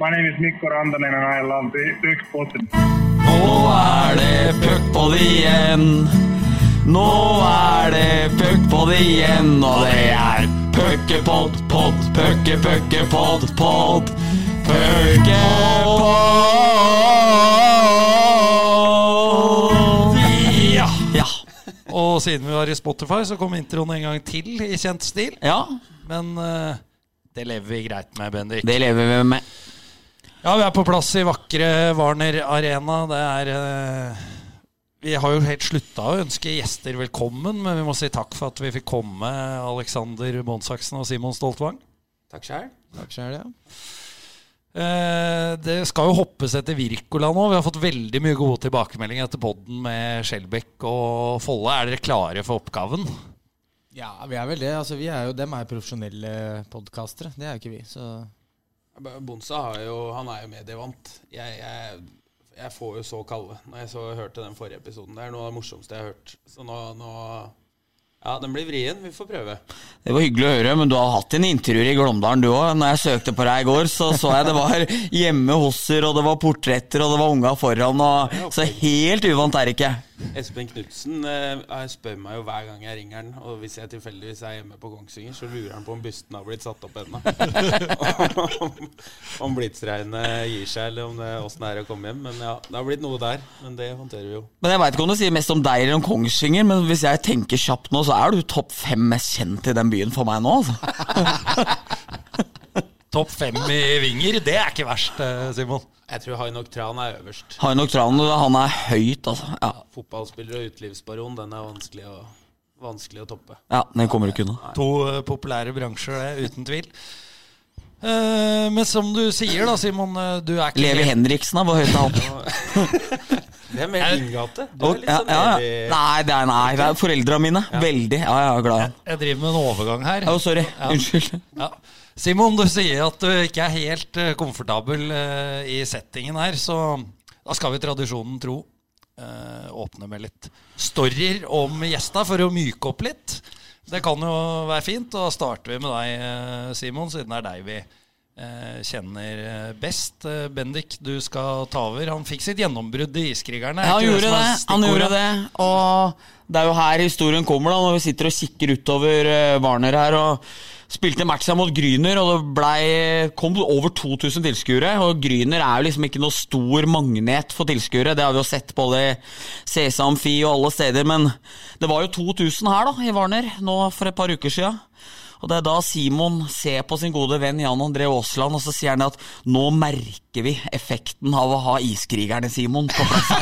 My name is Mikko Rantanen and I love Puckpodden. Nå er det puckpod igjen. Nå er det puckpod igjen, og det er puckepod, pod, pucke, pucke, pod, pod. Puckepod. Ja. ja. Og siden vi var i Spotify, så kom introen en gang til i kjent stil. Ja, Men uh, det lever vi greit med, Bendik. det lever vi med. Ja, vi er på plass i vakre Warner Arena. Det er eh, Vi har jo helt slutta å ønske gjester velkommen, men vi må si takk for at vi fikk komme, Alexander Monsaksen og Simon Stoltvang. Takk sjæl. Takk sjøl, ja. Eh, det skal jo hoppes etter Wirkola nå. Vi har fått veldig mye gode tilbakemeldinger etter podden med Skjelbekk og Folle. Er dere klare for oppgaven? Ja, vi er vel det. Altså, vi er jo, dem er profesjonelle podkastere. Det er jo ikke vi. Så Bonsa har jo, han er jo medievant. Jeg, jeg, jeg får jo så kalde når jeg så hørte den forrige episoden. Det er noe av det morsomste jeg har hørt. Så nå, nå Ja, den blir vrien. Vi får prøve. Det var hyggelig å høre, men du har hatt en intervjuer i Glåmdalen du òg. Når jeg søkte på deg i går, så så jeg det var hjemme hosser, og det var portretter, og det var unga foran, og Så helt uvant er det ikke. Espen Knutsen eh, spør meg jo hver gang jeg ringer han, og hvis jeg tilfeldigvis er hjemme på Kongsvinger, så lurer han på om bysten har blitt satt opp ennå. om om blitsregnet gir seg, eller om det åssen det er å komme hjem. Men ja, det har blitt noe der. Men det håndterer vi jo. Men Jeg veit ikke om du sier mest om deg eller om Kongsvinger, men hvis jeg tenker kjapt nå, så er du topp fem mest kjent i den byen for meg nå, altså. Topp fem i vinger, det er ikke verst, eh, Simon. Jeg tror Hainok Tran er øverst. Hainok Tran, han er høyt, altså. Ja, Fotballspiller og utelivsbaron, den er vanskelig å, vanskelig å toppe. ja den kommer du ikke unna. To uh, populære bransjer, det, uten tvil. Uh, men som du sier, da, Simon, du er ikke Levi Henriksen, da, hvor høyt er han? Det er mer din gate. Du er litt Ja, sånn ja, ja. Levi- Nei, det er, nei, det er foreldra mine. Veldig. Ja, jeg er glad i. Jeg driver med en overgang her. Oh, sorry. Ja. Unnskyld. Ja. Simon, du sier at du ikke er helt eh, komfortabel eh, i settingen her, så da skal vi tradisjonen tro eh, åpne med litt storyer om gjesta for å myke opp litt. Det kan jo være fint. Og da starter vi med deg, Simon, siden det er deg vi kjenner best. Bendik, du skal ta over. Han fikk sitt gjennombrudd i Iskrigerne. er Ja, han gjorde det. Han gjorde det. Og det er jo her historien kommer, da, når vi sitter og kikker utover Warner her. og Spilte matcha mot Gryner, og det ble, kom over 2000 tilskuere. Og Gryner er jo liksom ikke noe stor magnet for tilskuere. Det har vi jo sett både i CC Amfi og alle steder. Men det var jo 2000 her da, i Warner nå for et par uker sia. Og det er da Simon ser på sin gode venn Jan André Aasland, og så sier han at nå merker vi effekten av å ha iskrigerne, Simon, på plass.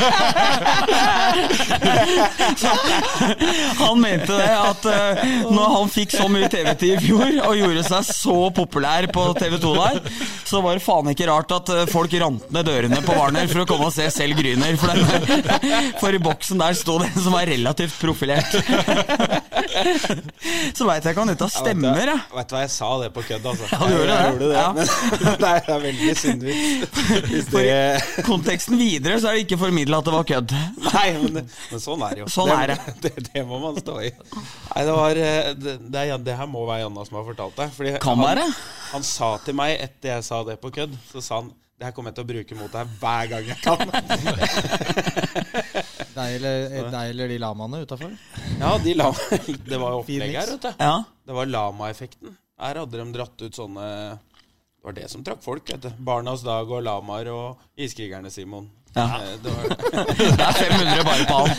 Han mente det, at uh, når han fikk så mye TV-tid i fjor, og gjorde seg så populær på TV 2 der, så var det faen ikke rart at eh, folk rant ned dørene på Warner for å komme og se selv Gryner. For, for i boksen der sto det en som var relativt profilert. Så veit jeg ikke om dette stemmer, jeg. Vet du hva, jeg sa det på kødd, altså. Ja, du gjorde det. Jeg det. Ja. Men det er veldig synd hvis, For det i konteksten videre så er det ikke formidla at det var kødd. Nei, men, men sånn er det jo. Sånn er det. det. Det må man stå i. Nei, det var eh, Det, det, er, det her må være Janna som har fortalt det. Fordi Kan han, være. Han sa til meg etter jeg sa det på kødd, så sa han det her kommer jeg til å bruke mot deg hver gang jeg kan. deg eller, deg eller de lamaene utafor? Ja, de lama, Det var jo opplegg her, vet du. Ja. Det var lama-effekten. Her hadde de dratt ut sånne Det var det som trakk folk, vet du. Barnas dag og lamaer og Iskrigerne, Simon. Ja. Eh, Det var, Det er 500 bare på han.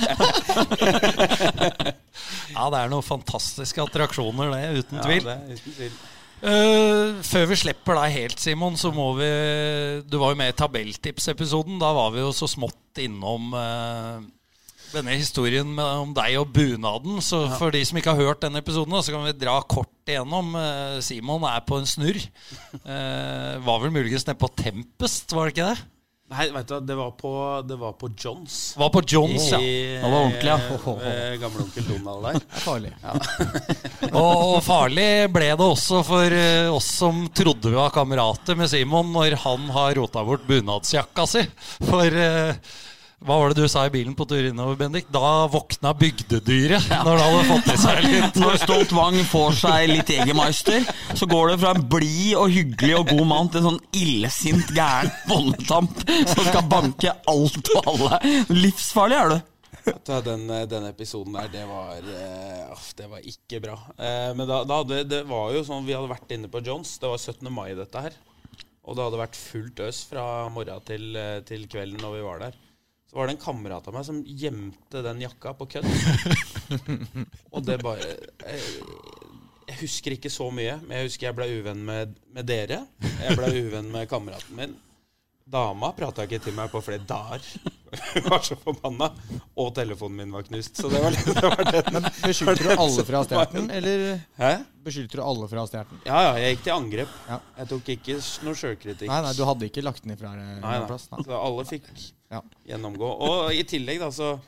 Ja, det er noen fantastiske attraksjoner, det, uten tvil. ja, det uten tvil. Eh, før vi slipper deg helt, Simon, så må vi Du var jo med i tabelltipsepisoden. Da var vi jo så smått innom uh, denne historien med, om deg og bunaden. Så for de som ikke har hørt den episoden, så kan vi dra kort igjennom. Uh, Simon er på en snurr. Var vel muligens nede på Tempest, var det ikke det? Nei, vet du, det var på, det var på Johns. Var på Johns, ja. Det var ordentlig, ja. eh, Gamle onkel Donald der. Det er farlig. Og, og farlig ble det også for eh, oss som trodde vi var kamerater med Simon, når han har rota bort bunadsjakka si. For eh, Hva var det du sa i bilen på tur innover, Bendik? Da våkna bygdedyret når det hadde fått i seg litt. Når Stolt Wang får seg litt Egermeister, så går det fra en blid og hyggelig og god mann til en sånn illsint gæren bondetamp som skal banke alt og alle. Livsfarlig er du. Vet Den, eh, den episoden der, det var, eh, det var ikke bra. Eh, men da, da det, det var jo sånn Vi hadde vært inne på Johns. Det var 17. mai, dette her. Og det hadde vært fullt øs fra morgen til, til kvelden når vi var der. Så var det en kamerat av meg som gjemte den jakka på kødd. Og det bare jeg, jeg husker ikke så mye, men jeg husker jeg ble uvenn med, med dere. Jeg ble uvenn med kameraten min. Dama prata ikke til meg på flere dager. Hun var så forbanna. Og telefonen min var knust. Så det var, det var. Men beskyldte du alle fra stjerten, eller Hæ? beskyldte du alle fra stjerten? Ja, ja, jeg gikk til angrep. Ja. Jeg tok ikke noe sjølkritikk. Nei, nei, du hadde ikke lagt den ifra deg noen plass? Nei. Så alle fikk Ja. gjennomgå. Og i tillegg, da, så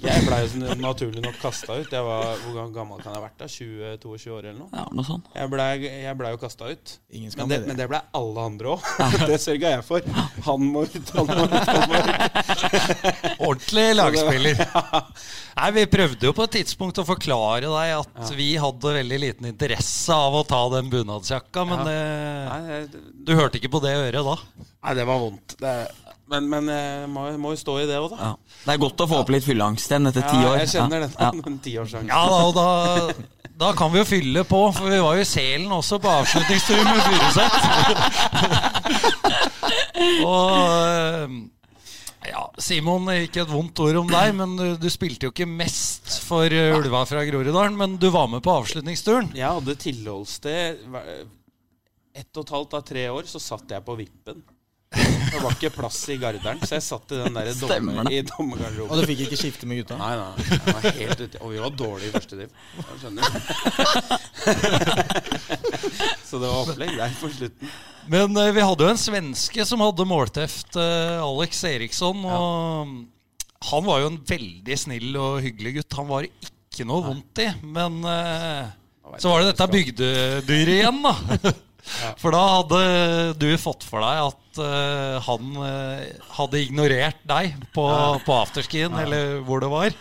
Jeg blei jo naturlig nok kasta ut. Jeg var, Hvor gammel kan jeg ha vært? da? 20-22 år eller noe? Ja, noe sånt. Jeg blei ble jo kasta ut. Ingen Men det, det. men det ble alle andre òg. Det sørga jeg for. Han må ut, han må ut, han må ut. Ordentlig lagspiller. Nei, Vi prøvde jo på et tidspunkt å forklare deg at vi hadde veldig liten interesse av å ta den bunadsjakka, men Ja. det, Nei, det, du hørte ikke på det øret da. nei, det var vondt. Det, men men jeg må, må jo stå i det òg, da. Ja. Det er godt å få opp litt fylleangst igjen etter ti Ja, år. jeg kjenner den, Ja. den. Ja da, og da, da kan vi jo fylle på, for vi var jo i Selen også på avslutningstur med Furuset. og eh, ja, Simon, ikke et vondt ord om deg, men du, du spilte jo ikke mest for eh, ulva fra Groruddalen. Men du var med på avslutningsturen. Jeg hadde tilholdssted ett og et halvt av tre år, så satt jeg på vippen. Det var ikke plass i garderen, så jeg satt i den der dommer, i dommergarderoben. Og du fikk ikke skifte med gutta? Nei, nei. Jeg var helt ute. Og vi var dårlige i første div. Så det var opplegg der på slutten. Men uh, vi hadde jo en svenske som hadde målteft, uh, Alex Eriksson. Og han var jo en veldig snill og hyggelig gutt. Han var ikke noe vondt i. Men uh, så var det dette bygdedyret igjen, da. For da hadde du fått for deg at uh, han uh, hadde ignorert deg på, på afterskien, eller hvor det var.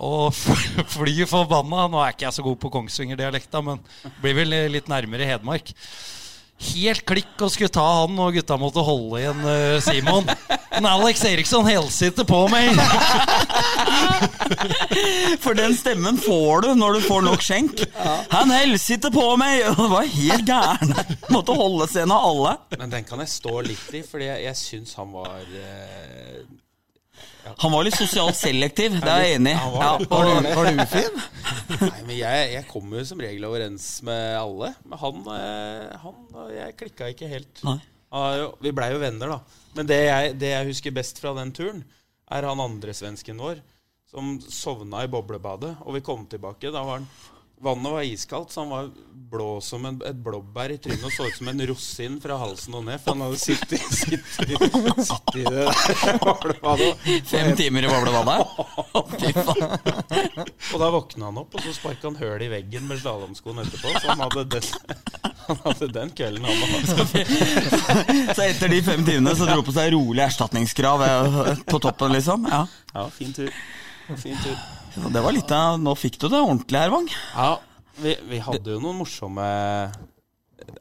Og fly forbanna. Nå er ikke jeg så god på Kongsvinger-dialekta, men blir vel litt nærmere Hedmark. Helt klikk og skulle ta han, og gutta måtte holde igjen uh, Simon. Men Alex Eriksson helsitter på meg. For den stemmen får du når du får nok skjenk. Han helsitter på meg! Og det var helt gæren. Måtte holdes igjen av alle. Men den kan jeg stå litt i, fordi jeg, jeg syns han var eh, Han var litt sosialt selektiv, det er jeg enig i. Var. Var var du ufin? Nei, men jeg, jeg kommer jo som regel overens med alle. Men han, eh, han jeg klikka ikke helt. Nei. Vi blei jo venner, da. Men det jeg, det jeg husker best fra den turen, er han andre svensken vår som sovna i boblebadet. Og vi kom tilbake. Da var han Vannet var iskaldt, så han var blå som en, et blåbær i trynet og så ut som en rosin fra halsen og ned. For han hadde sittet, sittet, sittet i det der. Fem timer i boblevannet? Og da våkna han opp, og så sparka han høl i veggen med slalåmskoen etterpå. Så han hadde den, han hadde den kvelden, han òg. Så etter de fem timene så dro på seg rolig erstatningskrav eh, på toppen, liksom. Ja. Ja, fin tur. Fin tur. Så Det var litt av Nå fikk du det ordentlig, her, Vang. Ja, vi, vi hadde jo noen morsomme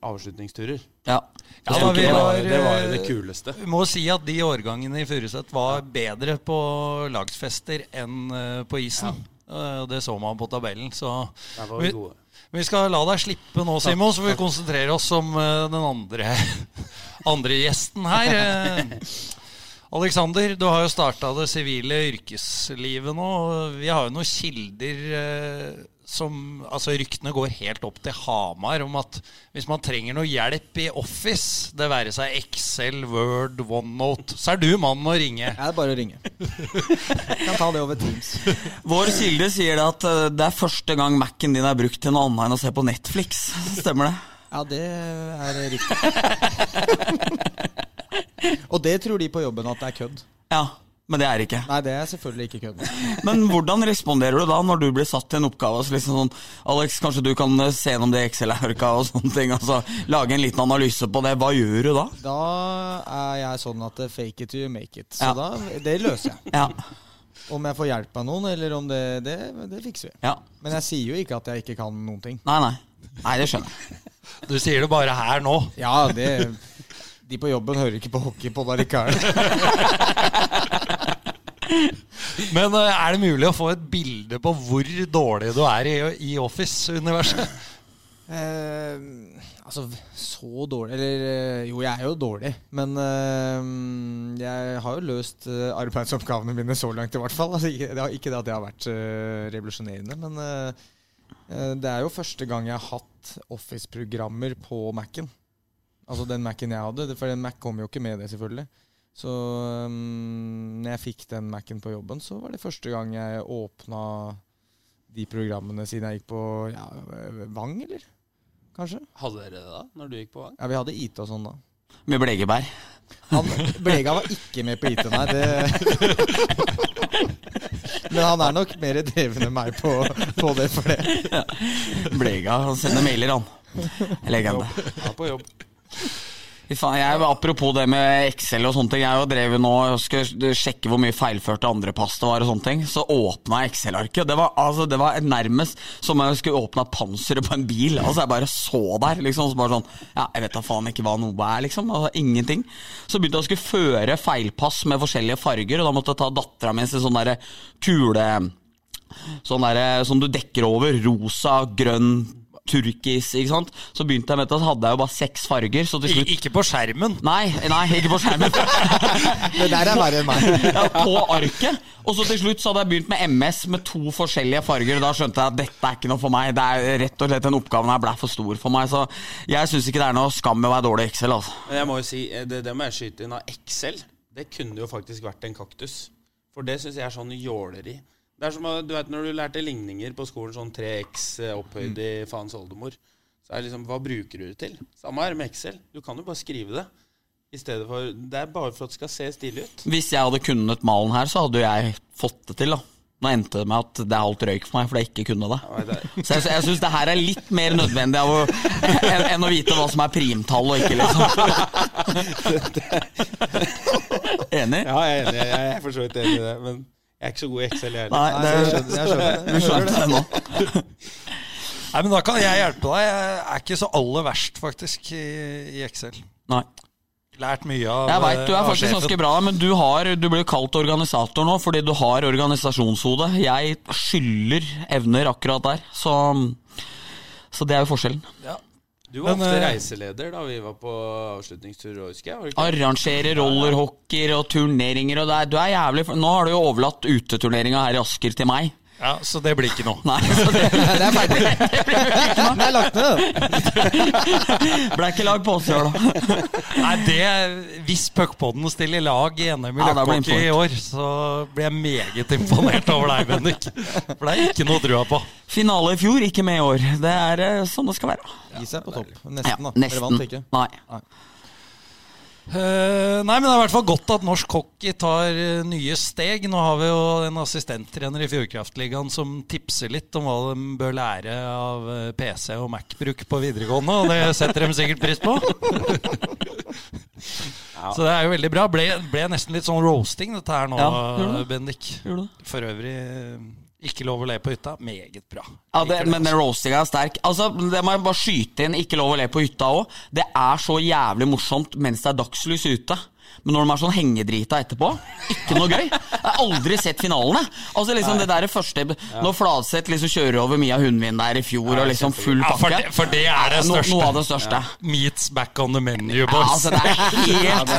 avslutningsturer. Ja. Ja, da, det, var, det var jo eh, det kuleste. Vi må si at de årgangene i Furuset var bedre på lagsfester enn eh, på isen. Ja. Det så man på tabellen. Så vi vi, skal la deg slippe nå, Simon, så får vi konsentrere oss om eh, den andre, andre gjesten her. Alexander, du har jo starta det sivile yrkeslivet nå. Vi har jo noen kilder eh, som Altså, ryktene går helt opp til Hamar om at hvis man trenger noe hjelp i Office, det være seg Excel, Word, OneNote, så er du mannen å ringe. Det er bare å ringe. Jeg Kan ta det over Teams. Vår kilde sier det at eh, det er første gang Mac-en din er brukt til noe annet enn å se på Netflix. Stemmer det? Ja, det er riktig. Og det tror de på jobben at det er kødd. Ja. Men det er det ikke. Nei, det er selvfølgelig ikke kødd. Men hvordan responderer du da når du blir satt til en oppgave? Altså liksom sånn, Alex, kanskje du kan eh, se gjennom det Excel-arka og sånne ting, Altså, lage en liten analyse på det. Hva gjør du da? Da er jeg sånn at eh, fake it till you make it. Så Ja. da, det løser jeg. Ja. Om jeg får hjelp av noen, eller om det Det, det fikser vi. ja. Men jeg sier jo ikke at jeg ikke kan noen ting. Nei, nei. Nei, det skjønner jeg. Du sier det bare her nå. Ja, det De på jobben hører ikke på hockey på barrikaden. Men eh, er det mulig å få et bilde på hvor dårlig du er i, i Office-universet? Eh, altså, så dårlig Eller eh, jo, jeg er jo dårlig. Men eh, jeg har jo løst eh, arbeidsoppgavene mine så langt, i hvert fall. Altså, ikke, det har, ikke det at det har vært uh, revolusjonerende, men eh, det er jo første gang jeg har hatt Office-programmer på Mac-en. Altså den Mac-en jeg hadde. For den Mac kom jo ikke med det, selvfølgelig. Så um, når jeg fikk den Mac-en på jobben, så var det første gang jeg åpna de programmene siden jeg gikk på ja, Vang, eller? Kanskje? Hadde dere det da, når du gikk på Vang? Ja, vi hadde IT og sånn da. Med blegebær. Han, Blega var ikke med på IT, nei. Det Men han er nok mer dreven enn meg på, på det for det. Blega. Han sender mailer, han. Legende. er på jobb. Jeg, apropos det med Excel og sånne ting. Jeg drev nå og skulle sjekke hvor mye feilførte andrepass det var. og sånne ting Så åpna jeg Excel-arket. Det, altså, det var nærmest som om jeg skulle åpna panseret på en bil. Altså Jeg bare så der. liksom så bare sånn Ja, Jeg vet da faen ikke hva noe er, liksom. Altså, ingenting. Så begynte jeg å skulle føre feilpass med forskjellige farger, og da måtte jeg ta dattera mi til sånn derre kule Sånn der, som du dekker over. Rosa, grønn, turkis. ikke sant? Så begynte jeg med det, så hadde jeg jo bare seks farger. Så til slutt ikke på skjermen. Nei, nei, ikke på skjermen. Det der er verre enn meg. ja, på arket. Og så til slutt så hadde jeg begynt med MS med to forskjellige farger. Da skjønte jeg at dette er ikke noe for meg. Det er rett og slett Den oppgaven her ble for stor for meg. Så jeg syns ikke det er noe skam med å være dårlig i Excel. altså. Jeg må jo si, eh, det, det må jeg skyte inn av Excel. Det kunne jo faktisk vært en kaktus. For det syns jeg er sånn jåleri. Det er som du vet når du lærte ligninger på skolen, sånn 3x eh, opphøyd i faens oldemor. Så er det liksom, Hva bruker du det til? Samme her med Excel. Du kan jo bare skrive det. I stedet for, Det er bare for at det skal se stilig ut. Hvis jeg hadde kunnet malen her, så hadde jeg fått det til. da. Nå endte det med at det er alt røyk for meg, fordi jeg ikke kunne det. Så jeg, jeg syns det her er litt mer nødvendig av å, enn, enn å vite hva som er primtall og ikke, liksom. Enig? ja, jeg er enig. Jeg er for så vidt enig i det. Men jeg er ikke så god i Excel, jeg Nei, heller. det, jeg skjønner, jeg skjønner du skjønte det nå. Nei, men Da kan jeg hjelpe deg. Jeg er ikke så aller verst, faktisk, i, Excel. Nei. Lært mye av Jeg veit du er faktisk sjefen. ganske bra, men du, har, du blir kalt organisator nå fordi du har organisasjonshode. Jeg skylder evner akkurat der, så, så det er jo forskjellen. Du var Men, ofte eh, reiseleder da vi var på avslutningstur, husker jeg. Var det ikke? Arrangere rollerhockeyer og turneringer og det er, du er jævlig Nå har du jo overlatt uteturneringa her i Asker til meg. Ja, Så det blir ikke noe. Nei, så det Det er ferdig. Den er lagt ned. ble ikke lag på oss i år, da. Nei, det Hvis puckpodden stiller lag i NM i Ja, i år, så blir jeg meget imponert over deg, Bendik. For det er ikke noe trua på. Finale i fjor, ikke med i år. Det er eh, sånn det skal være. Gi er på topp. Nesten, da. Ja, nesten. vant ikke. Nei. Eh, nei, men det er i hvert fall godt at norsk hockey tar uh, nye steg. Nå har vi jo en assistenttrener i Fjordkraftligaen som tipser litt om hva de bør lære av uh, PC og Mac-bruk på videregående, og det setter de sikkert pris på. Så det er jo veldig bra. Ble, ble nesten litt sånn roasting, dette her nå, Ja. Bendik. For øvrig eh, ikke lov å le på hytta. Meget bra. Ja, det, men den roastinga er sterk. Altså, Det må jeg bare skyte inn. Ikke lov å le på hytta òg. Det er så jævlig morsomt mens det er dagslys ute. Men når de er sånn hengedrita etterpå, ikke noe gøy. Jeg har aldri sett finalene. Altså liksom det der første Når Fladseth liksom kjører over Mia Hundvin der i fjor og liksom full Ja, for pakke. det, for det er det No, noe av det største. Meets back on the menu, Ja, boys. altså det er helt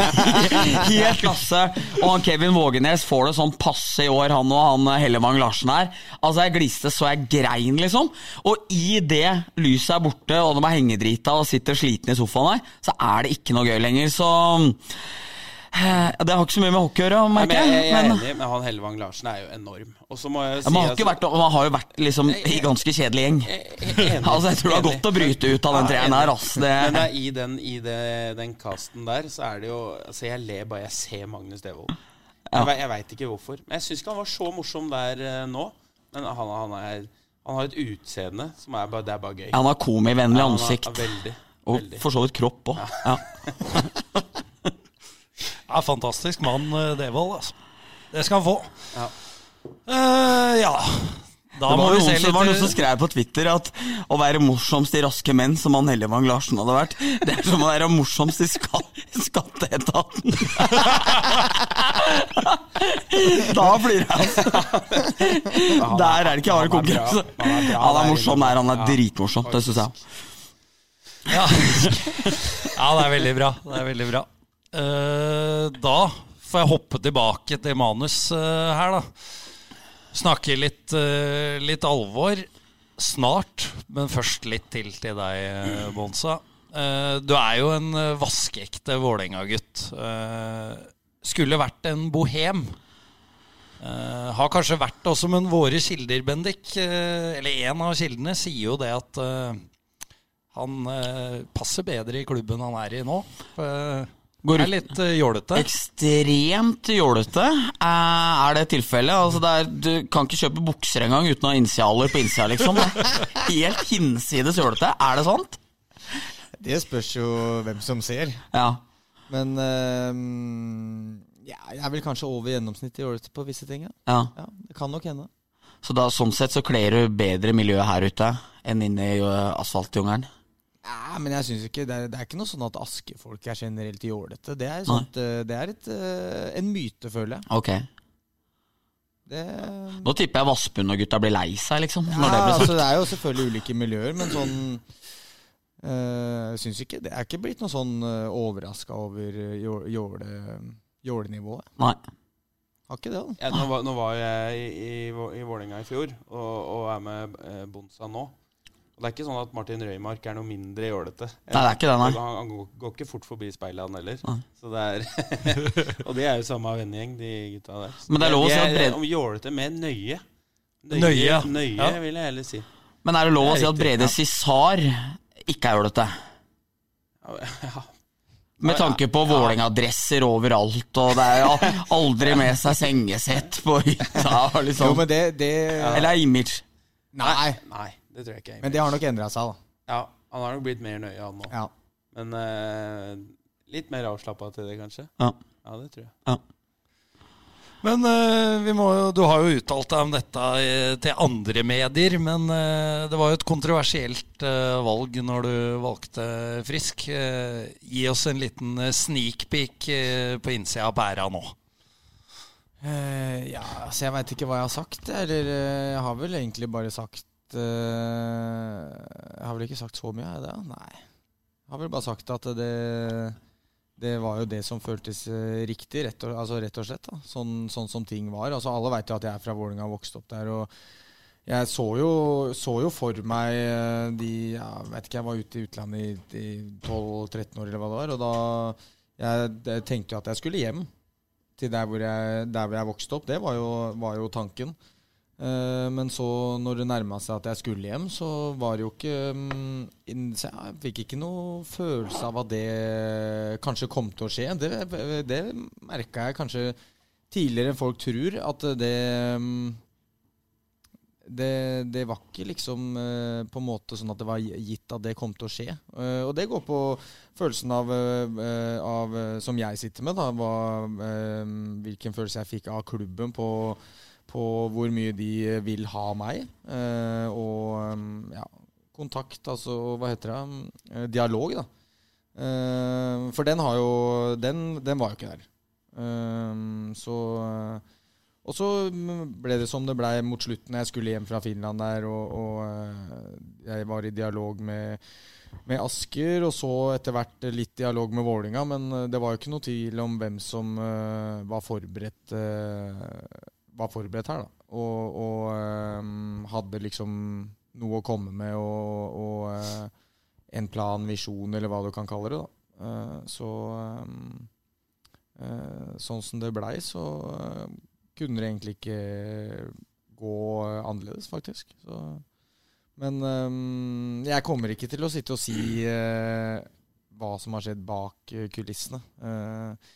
Helt klasse. Og han Kevin Vågenes får det sånn passe i år, han og han Hellevang Larsen her. Altså Jeg gliste så jeg grein, liksom. Og i det lyset er borte, og de er hengedrita og sitter sliten i sofaen her, så er det ikke noe gøy lenger. Så eh, Det har ikke så mye med hockey å gjøre, merker men jeg, jeg. er Men, enig, men han Hellevang Larsen er jo enorm. Og så må jeg ja, si man, har ikke vært, man har jo vært liksom i ganske kjedelig gjeng. Altså Jeg tror det er godt å bryte ut av den treeren her ass. Men det Det, er i den, i det, den casten der, så er det jo Altså, jeg ler bare jeg ser Magnus Devold. Ja. Jeg, jeg veit ikke hvorfor. Men jeg syns ikke han var så morsom der uh, nå. Men han, han, er, han har et utseende som er bare, det er bare gøy. Han har komivennlig Ja, han er veldig. Og veldig. for så vidt kropp òg. Ja. Ja, fantastisk mann, eh, Devold. Altså. Det skal han få. Ja. Uh, ja. Da Det må var, vi noen, litt det var noen som eh, skrev på Twitter at å være morsomst i Raske menn, som han Hellevang Larsen hadde vært, det er som å være morsomst i ska Skatteetaten. da blir det altså. Der er det ikke hard er konkurranse. Han er er morsom der, han er Ja, dritmorsom. Det syns jeg. Ja. ja, det er veldig bra. Det er veldig bra. Eh, da får jeg hoppe tilbake til manus eh, her, da. Snakke litt, eh, litt alvor snart, men først litt til til deg, Bonsa. Du er jo en vaskeekte Vålerenga-gutt. Skulle vært en bohem. Uh, har kanskje vært også, men våre kilder, Bendik, uh, eller en av kildene, sier jo det at eh, han eh, passer bedre i klubben han er i nå. Uh, Går er litt uh, jålete. Ekstremt jålete. uh, er det tilfellet? Altså det er, du kan ikke kjøpe bukser engang uten å ha initialer på innsida, liksom. Er Helt hinsides jålete. Er det sant? Det spørs jo hvem som ser. Ja. Men uh, ja, jeg er vel kanskje over gjennomsnittet i året på visse ting. Ja. ja. ja, Det kan nok hende. Så da, sånn sett så kler du bedre miljøet her ute enn inne i uh, asfaltjungelen? Ja, men jeg synes ikke det er, det er ikke noe sånn at askefolk er generelt jålete. Det er, sånt, eh, det er et, eh, en myte, føler jeg. Ok. Det, Nå tipper jeg Vassbund og gutta blir lei seg, liksom. ja, Når det blir altså, det er jo selvfølgelig ulike miljøer, men sånn øh, Jeg syns ikke Det er ikke blitt noe sånn øh, overraska over eh, jåle, jålenivået. Nei. Har ikke det, da. Ja, nå, var, nå var jeg i, i, i Vålerenga i fjor og, og er med eh, Bonsa nå. Og Det er ikke sånn at Martin Røymark er noe mindre jålete. Nei, det er ikke det, nei. Han, han går, går ikke fort forbi speilet, han heller. Så det er og de er jo samme vennegjeng, de gutta der. Så Men det er lov å si at Brede- om jålete med nøye. Nøye, ja. nøye Ja. vil jeg heller si. Men er det lov å Det er si at Brede ja. Cissar ikke er jålete? Ja. Med tanke på Vålerenga-dresser overalt, og det er aldri med seg sengesett på hytta. Liksom. Jo, men det, det Eller image. Nei, Nei, det tror jeg ikke. men det har nok endra seg, da. Ja, Han har nok blitt mer nøye, han nå. Ja. Men uh, litt mer avslappa til det, kanskje. Ja. Ja, det tror jeg. Men uh, vi må jo, du har jo uttalt deg om dette til andre medier, men uh, det var jo et kontroversielt uh, valg når du valgte Frisk. Gi oss en liten sneak peek på innsida av pæra nå. Eh, ja, altså jeg veit ikke hva jeg har sagt. Eller jeg har vel egentlig bare sagt eh, Jeg har vel ikke sagt så mye, har jeg det? Nei. Jeg har vel bare sagt at det Det var jo det som føltes eh, riktig, rett og, altså rett og slett. Da. Sånn, sånn som ting var. Altså Alle veit jo at jeg er fra Vålerenga og vokste opp der. og jeg så jo, så jo for meg eh, de ja, vet ikke, Jeg var ute i utlandet i, i 12-13 år, eller hva det var. Og da jeg, jeg tenkte jo at jeg skulle hjem til der hvor jeg, der hvor jeg vokste opp. Det var jo, var jo tanken. Eh, men så, når det nærma seg at jeg skulle hjem, så var det jo ikke mm, så Jeg fikk ikke noe følelse av at det kanskje kom til å skje. Det, det merka jeg kanskje tidligere enn folk tror. At det mm, det, det var ikke liksom eh, på en måte sånn at det var gitt at det kom til å skje. Eh, og det går på følelsen av, av som jeg sitter med, da, hva, hvilken følelse jeg fikk av klubben på, på hvor mye de vil ha meg. Eh, og eh, ja, kontakt, altså hva heter det? Eh, dialog, da. Eh, for den har jo Den, den var jo ikke der. Eh, så og så ble det som det ble mot slutten. Jeg skulle hjem fra Finland der, og, og eh, jeg var i dialog med, med Asker, og så etter hvert litt dialog med Vålinga, men eh, det var jo ikke noe tvil om hvem som eh, var forberedt eh, var forberedt her, da. Og, og eh, hadde liksom noe å komme med, og, og eh, en plan, visjon, eller hva du kan kalle det. da. Eh, så eh, sånn som det blei, så kunne det egentlig ikke gå annerledes, faktisk. Så, men øhm, jeg kommer ikke til å sitte og si hva som har skjedd bak kulissene. Eh,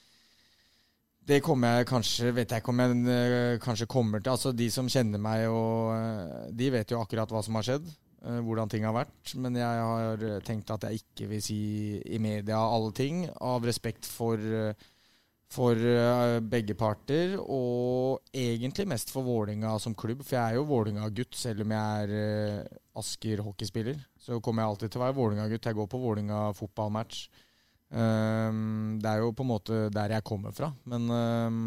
Det kommer jeg kanskje Vet jeg ikke om jeg eh, kanskje kommer til. Altså De som kjenner meg, og eh, de vet jo akkurat hva som har skjedd. eh, Hvordan ting har vært. Men jeg har tenkt at jeg ikke vil si i media alle ting. Av respekt for, for begge parter. Og egentlig mest for Vålinga som klubb. For jeg er jo Vålinga-gutt, selv om jeg er Asker hockeyspiller. Så kommer jeg alltid til å være Vålinga-gutt. Jeg går på Vålinga fotballmatch. Ehm, det er jo på en måte der jeg kommer fra. Men ehm,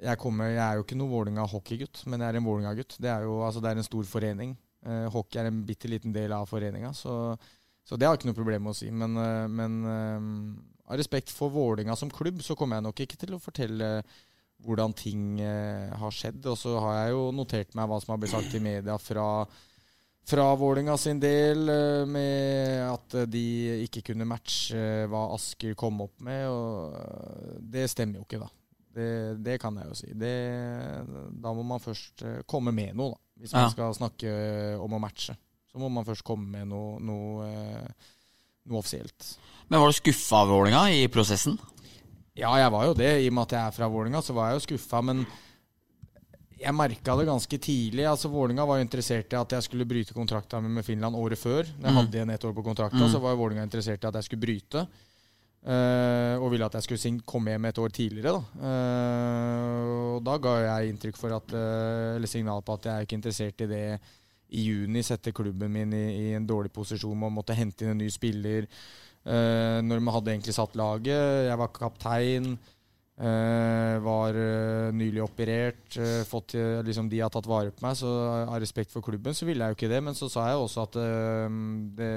jeg, kommer, jeg er jo ikke noen Vålinga hockeygutt, men jeg er en Vålinga-gutt. Det, er jo, altså, det er en stor forening. Eh, hockey er en bitte liten del av foreninga, så, så det har jeg ikke noe problem med å si. Men, eh, men ehm, av respekt for Vålinga som klubb, så kommer jeg nok ikke til å fortelle hvordan ting eh, har skjedd. Og så har jeg jo notert meg hva som har blitt sagt i media fra fra Vålinga sin del, eh, med at eh, de ikke kunne matche hva Asker kom opp med. og eh, Det stemmer jo ikke, da. Det, det kan jeg jo si. Det, da må man først eh, komme med noe, da. Hvis man Ja. skal snakke eh, om å matche. Så må man først komme med noe, noe, eh, noe offisielt. Men var du skuffa av Vålinga i prosessen? Ja, jeg var jo det. I og med at jeg er fra Vålinga, så var jeg jo skuffa. Men jeg merka det ganske tidlig. altså Vålinga var jo interessert i at jeg skulle bryte kontrakta med Finland året før. Når jeg hadde igjen ett år på kontrakta, så var Vålinga interessert i at jeg skulle bryte. Uh, og ville at jeg skulle komme hjem et år tidligere. Da. Uh, og da ga jeg inntrykk for at uh, Eller signal på at jeg er ikke interessert i det i juni. Sette klubben min i, i en dårlig posisjon med å måtte hente inn en ny spiller. Når man hadde egentlig satt laget. Jeg var kaptein. Eh, var eh, nylig operert. eh, fått, liksom De har tatt vare på meg, så av respekt for klubben så ville jeg jo ikke det. Men så sa jeg også at det,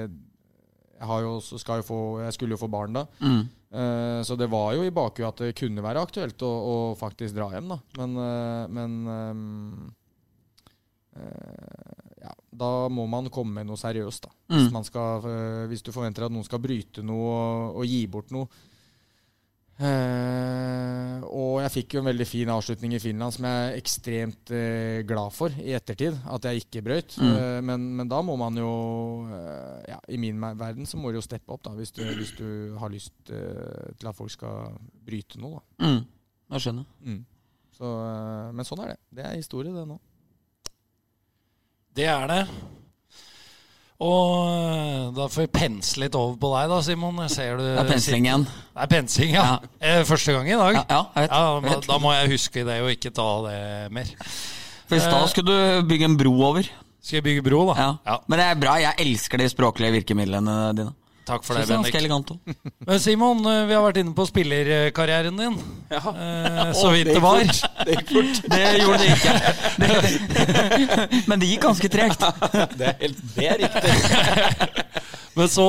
jeg, har jo, også- jo få, jeg skulle jo få barn da. Mm. Uh, så det var jo i bakhuet at det kunne være aktuelt å, å faktisk dra hjem, da. Men, uh, men um, uh, ja, da må man komme med noe seriøst, da. Hvis, Mm. man skal, hvis du forventer at noen skal bryte noe og, og gi bort noe. Eh, og jeg fikk jo en veldig fin avslutning i Finland som jeg er ekstremt uh, glad for i ettertid. At jeg ikke brøyt. Mm. Uh, men, men da må man jo ja, I min verden så må du jo steppe opp da hvis du, hvis du har lyst til at folk skal bryte noe. Da. Mm. Jeg skjønner. Mm. Så, men sånn er det. Det er historie, det nå. Det er det. Og eh, da får vi pense litt over på deg, da, Simon. Jeg ser du Det er pensling igjen. Det er pensing, ja. Ja. Eh, Første gang i dag. Ja, ja, jeg vet. Da må jeg huske det og ikke ta det mer. For i stad skulle du bygge en bro over. Skal jeg bygge bro, da? Ja. Ja. Men det er bra. Jeg elsker de språklige virkemidlene dine. Takk for det, ganske Bendik. elegant. Men Simon, eh, vi har vært inne på spillerkarrieren din. Ja. Eh, så vidt det var. Det gikk fort. Det gjorde det ikke. Det, det. Men det gikk ganske tregt. Det er, det er riktig. Men så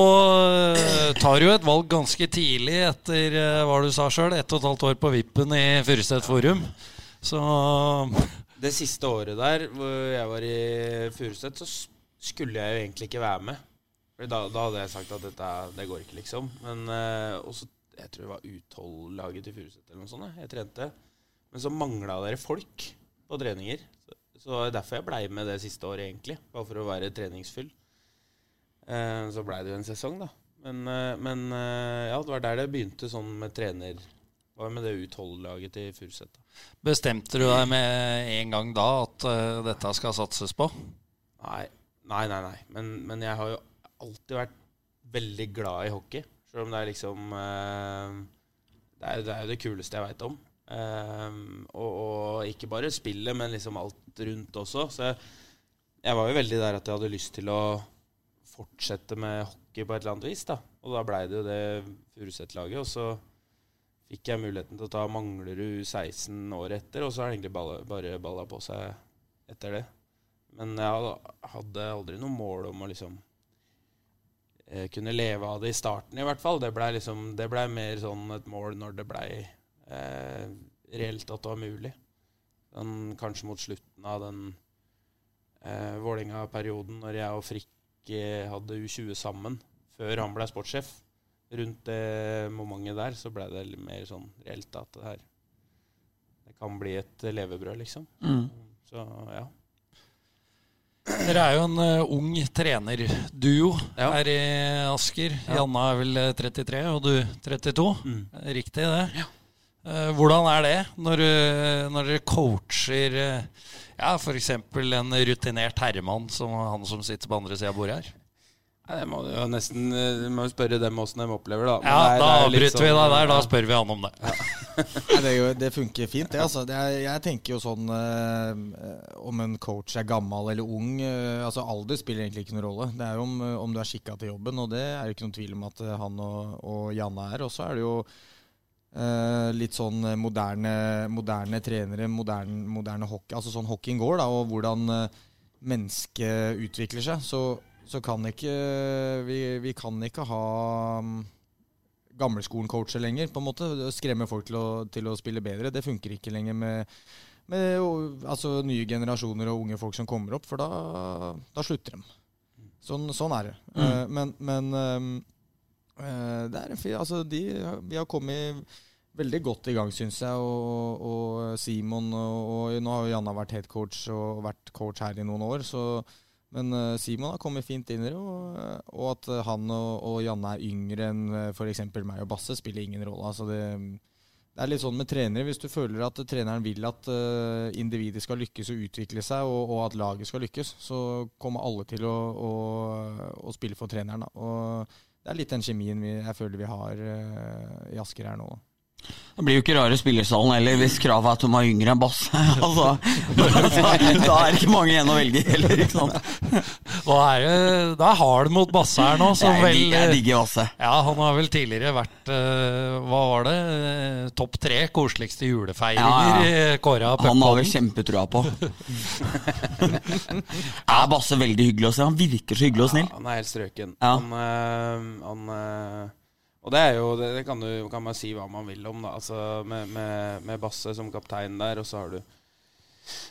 eh, tar du et valg ganske tidlig etter hva du sa sjøl, ett og et halvt år på vippen i Furuset Forum. Så Det siste året der hvor jeg var i Furuset, så skulle jeg jo egentlig ikke være med. Da, da hadde jeg sagt at dette det går ikke, liksom. Men uh, også, Jeg tror det var U12-laget til Furuset eller noe sånt. jeg. Trente. Men så mangla dere folk på treninger. Så, så det er derfor jeg blei med det siste året, egentlig. Bare for å være treningsfull. Eh, så blei det jo en sesong, da. Men, eh, men eh, ja, det var der det begynte sånn med trener... Hva med det U12-laget til Furuset. bestemte du deg med en gang da at uh, dette skal satses på? Nei, nei, nei. nei. Men, men jeg har jo alltid vært veldig glad i hockey. Selv om det er liksom eh, det, er, det er jo det kuleste jeg veit om. Eh, og, og ikke bare spillet, men liksom alt rundt også. Så jeg, jeg var jo veldig der at jeg hadde lyst til å fortsette med hockey på et eller annet vis. da Og da blei det jo det Furuset-laget. Og så fikk jeg muligheten til å ta Manglerud 16 år etter, og så har det egentlig balla, bare balla på seg etter det. Men jeg hadde aldri noe mål om å liksom eh, kunne leve av det i starten, i hvert fall. Det blei liksom, det ble mer sånn et mål når det blei eh, reelt at det var mulig. Den, kanskje mot slutten av den eh, Vålerenga-perioden, når jeg og Frikk eh, hadde U20 sammen, før han ble sportssjef. Rundt det momentet der så blei det mer sånn reelt at det her Det kan bli et levebrød, liksom. Mm. Så ja. Dere er jo en uh, ung trenerduo Ja. her i Asker. Janna er vel eh, 33, og du 32. Mm. Riktig, det. Eh, hvordan er det når, når dere coacher uh, ja, f.eks. en rutinert herremann som han som sitter på andre sida av bordet her? Det må du jo nesten eh, må spørre dem åssen de opplever det. Ja, Da avbryter sånn, vi deg der. Da spør vi han om det. Nei, det, jo- det funker fint, det. altså. Det er, jeg tenker jo sånn eh, Om en coach er gammel eller ung eh, altså Alder spiller egentlig ikke noen rolle. Det er jo om, eh, om du er skikka til jobben, og det er jo ikke noen tvil om at eh, han og, og Janne er. Og så er det jo eh, litt sånn moderne, moderne trenere, moderne, moderne hockey. Altså sånn hockeyen går, da, og hvordan mennesket utvikler seg. Så, så kan ikke vi, vi kan ikke ha mm, gamleskolen-coacher lenger. på en måte, Skremme folk til å, til å spille bedre. Det funker ikke lenger med, med og, altså, nye generasjoner og unge folk som kommer opp, for da, da slutter de. Sånn, sånn er det. Eh, men men uh, det er en fin, altså, de, vi har kommet veldig godt i gang, syns jeg. Og, og Simon og, og Nå har jo Janna vært headcoach og vært coach her i noen år. så men eh, Simon har kommet fint inn i det, og, og at eh, han og, og Janne er yngre enn uh, f.eks. meg og Basse, spiller ingen rolle. Altså det, det er litt sånn med trenere. Hvis du føler at treneren vil at eh, individet skal lykkes og utvikle seg, og, og at laget skal lykkes, så kommer alle til å, å, å spille for treneren. Da. Og det er litt den kjemien vi, jeg føler vi har eh, i Asker her nå. Det blir jo ikke rare spillersalen heller hvis kravet er at de er yngre enn Basse. altså, da, da er det ikke mange igjen å velge heller, ikke sant. Da er det, er hard mot Basse her nå, som Jeg, vel jeg digger Basse. Ja, han har vel tidligere vært eh, Hva var det? Eh, Topp tre koseligste julefeiringer Ja, ja, kåra av Han har vi kjempetrua på. er Basse veldig hyggelig å se? Han virker så hyggelig og snill. Ja, han er helt strøken. Ja. Han, øh, han øh, Og det er jo Det, det kan, du, kan man si hva man vil om, da. Altså med, med, med Basse som kaptein der, og så har du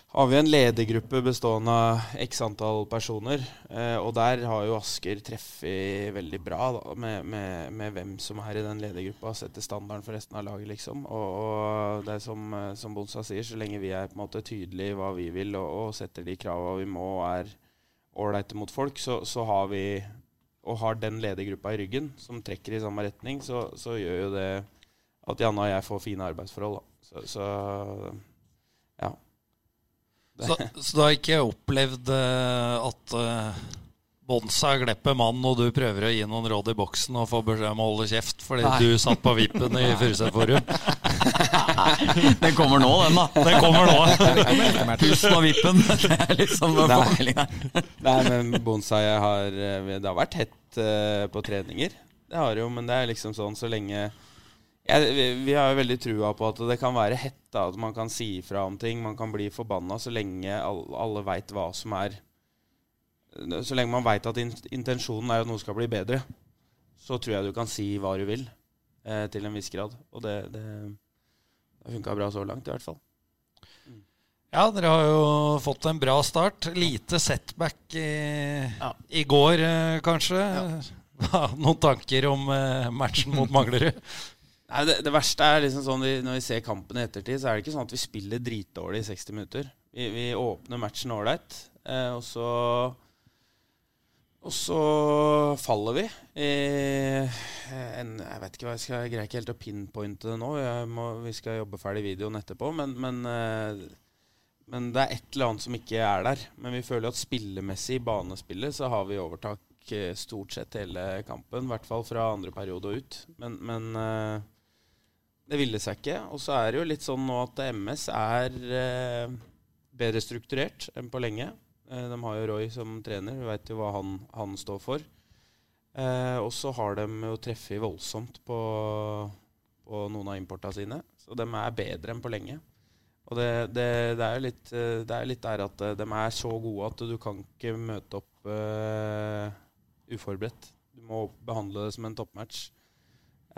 har vi en ledergruppe bestående av x antall personer. Eh, og der har jo Asker treffet veldig bra da, med, med, med hvem som er i den ledergruppa. Setter standarden for resten av laget, liksom. Og, og det er som, eh, som Bonsa sier, så lenge vi er på en måte tydelige i hva vi vil, og, og setter de krava vi må, og er ålreite mot folk, så, så har vi og har den ledergruppa i ryggen som trekker i samme retning, så, så gjør jo det at Janne og jeg får fine arbeidsforhold. Da. Så, så ja. Så, så du har ikke opplevd eh, at uh, Bonsa glepper mann, og du prøver å gi noen råd i boksen og får beskjed om å holde kjeft fordi Nei. du satt på vippen i Furuset Forum? Den kommer nå, den, da. Den kommer nå. Pusten og vippen. Det er liksom formeldinga. Nei, men Bonsai har eh, Det har vært hett eh, på treninger. Det har det jo, men det er liksom sånn så lenge ja, vi, vi har jo veldig trua på at det kan være hett, da, at man kan si ifra om ting. Man kan bli forbanna så lenge alle, alle veit hva som er Så lenge man veit at in, intensjonen er at noe skal bli bedre, så tror jeg du kan si hva du vil, eh, til en viss grad. Og det, det, det har funka bra så langt, i hvert fall. Ja, dere har jo fått en bra start. Lite setback i, i går, kanskje. kanskje. Noen tanker om eh, matchen mot Manglerud? Nei, det, det verste er liksom sånn vi, Når vi ser kampen i ettertid, så er det ikke sånn at vi spiller dritdårlig i 60 minutter. Vi, vi åpner matchen ålreit, eh, og så Og så faller vi. En, jeg vet ikke hva jeg skal Jeg greier ikke helt å pinpointe det nå. Må, vi skal jobbe ferdig videoen etterpå. Men, men, eh, men det er et eller annet som ikke er der. Men vi føler at spillemessig i banespillet så har vi overtak eh, stort sett hele kampen. I hvert fall fra andre periode og ut. Men, men eh, det ville seg ikke. Og så er det jo litt sånn nå at MS er bedre strukturert enn på lenge. Eh, de har jo Roy som trener, vi veit jo hva han, han står for. Eh, og så har de jo treffet voldsomt på, på noen av importa sine. Så de er bedre enn på lenge. Og det, det, det er jo litt, eh, litt der at eh, de er så gode at du kan ikke møte opp eh, uforberedt. Du må behandle det som en toppmatch.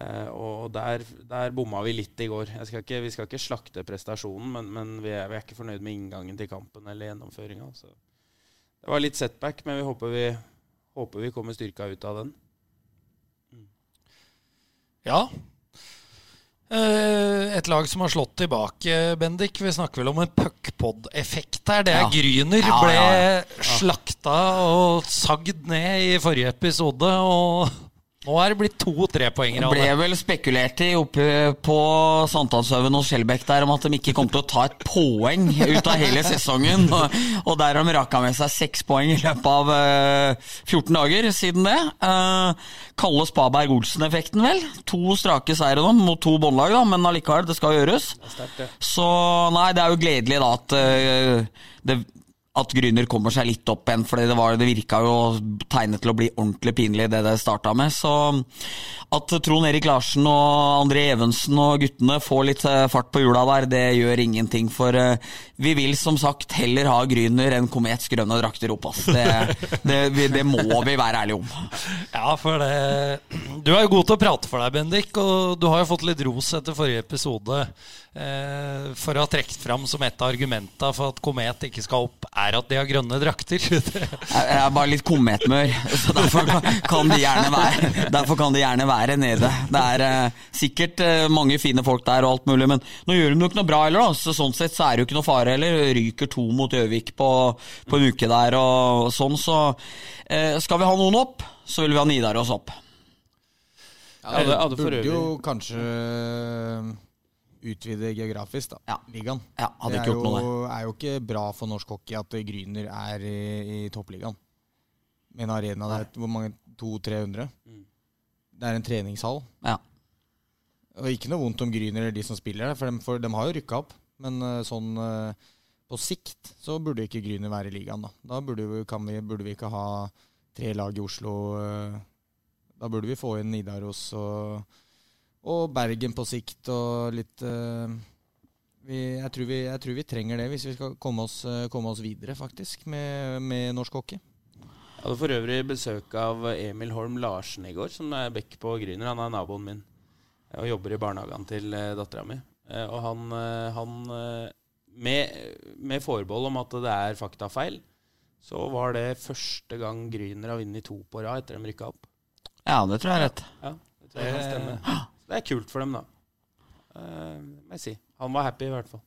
Eh, og der, der bomma vi litt i går. Skal ikke, vi skal ikke slakte prestasjonen, men, men vi, er, vi er ikke fornøyd med inngangen til kampen eller gjennomføringa. Så det var litt setback, men vi håper vi, håper vi kommer styrka ut av den. Ja. Eh, Et lag som har slått tilbake, Bendik. Vi snakker vel om en puckpod-effekt her. Det er Ja. Gryner. Ja, Ble ja, slakta og sagd ned i forrige episode. Og Nå er det blitt to-tre poenger. Det ble vel spekulert i oppe på Sankthanshaugen hos Skjelbæk der om at de ikke kom til å ta et poeng ut av hele sesongen. Og, og der har de raka med seg seks poeng i løpet av uh, 14 dager siden det. Uh, Kalle Spaberg-Olsen-effekten, vel. To strake seire nå mot to båndlag, da, men allikevel, det skal gjøres. Sterkt. Så nei, det er jo gledelig da at uh, det at Grüner kommer seg litt opp igjen, for det, var- det virka jo tegnet til å bli ordentlig pinlig, det det starta med. Så at Trond Erik Larsen og André Evensen og guttene får litt eh, fart på hjula der, det gjør ingenting. For eh, vi vil som sagt heller ha Grüner enn Komets grønne drakter opp, ass. Det, det, det må vi være ærlige om. Ja, for det Du er jo god til å prate for deg, Bendik, og du har jo fått litt ros etter forrige episode eh, for å ha trukket fram som et av argumentene for at Komet ikke skal opp, er at de har grønne drakter. Jeg er bare litt kometmør, så derfor kan- de gjerne være, derfor kan de gjerne være nede. Det er uh, sikkert uh, mange fine folk der og alt mulig, men nå gjør de jo ikke noe bra heller. da, så Sånn sett så er det jo ikke noe fare heller. Ryker to mot Gjøvik på, på en uke der og sånn, så uh, skal vi ha noen opp, så vil vi ha Nidaros opp. Ja, det, hadde det burde jo kanskje utvide geografisk, da. Ja. Ligaen. Ja, det er jo, er jo ikke bra for norsk hockey at Gryner er i, i toppligaen. Med en arena der hvor mange 200-300. Mm. Det er en treningshall. Ja. Og ikke noe vondt om Gryner eller de som spiller der, for de, for de har jo rykka opp. Men øh, sånn øh, på sikt så burde ikke Gryner være i ligaen, da. Da burde vi, kan vi, burde vi ikke ha tre lag i Oslo. øh, da burde vi få inn Nidaros og, og Bergen på sikt og litt øh, vi, jeg, tror vi, jeg tror vi trenger det hvis vi skal komme oss, øh, komme oss videre, faktisk, med, med norsk hockey. Jeg hadde for øvrig besøk av Emil Holm Larsen i går, som er back på Gryner. Han er naboen min og jobber i barnehagen til dattera mi. Eh, og han, eh, han eh, med, med forbehold om at det er faktafeil, så var det første gang Gryner har vunnet to på rad etter de rykka opp. Ja, det tror jeg er rett. Ja, det tror jeg kan stemme. Det er kult for dem, da. Uh, må jeg si. Han var happy, i hvert fall.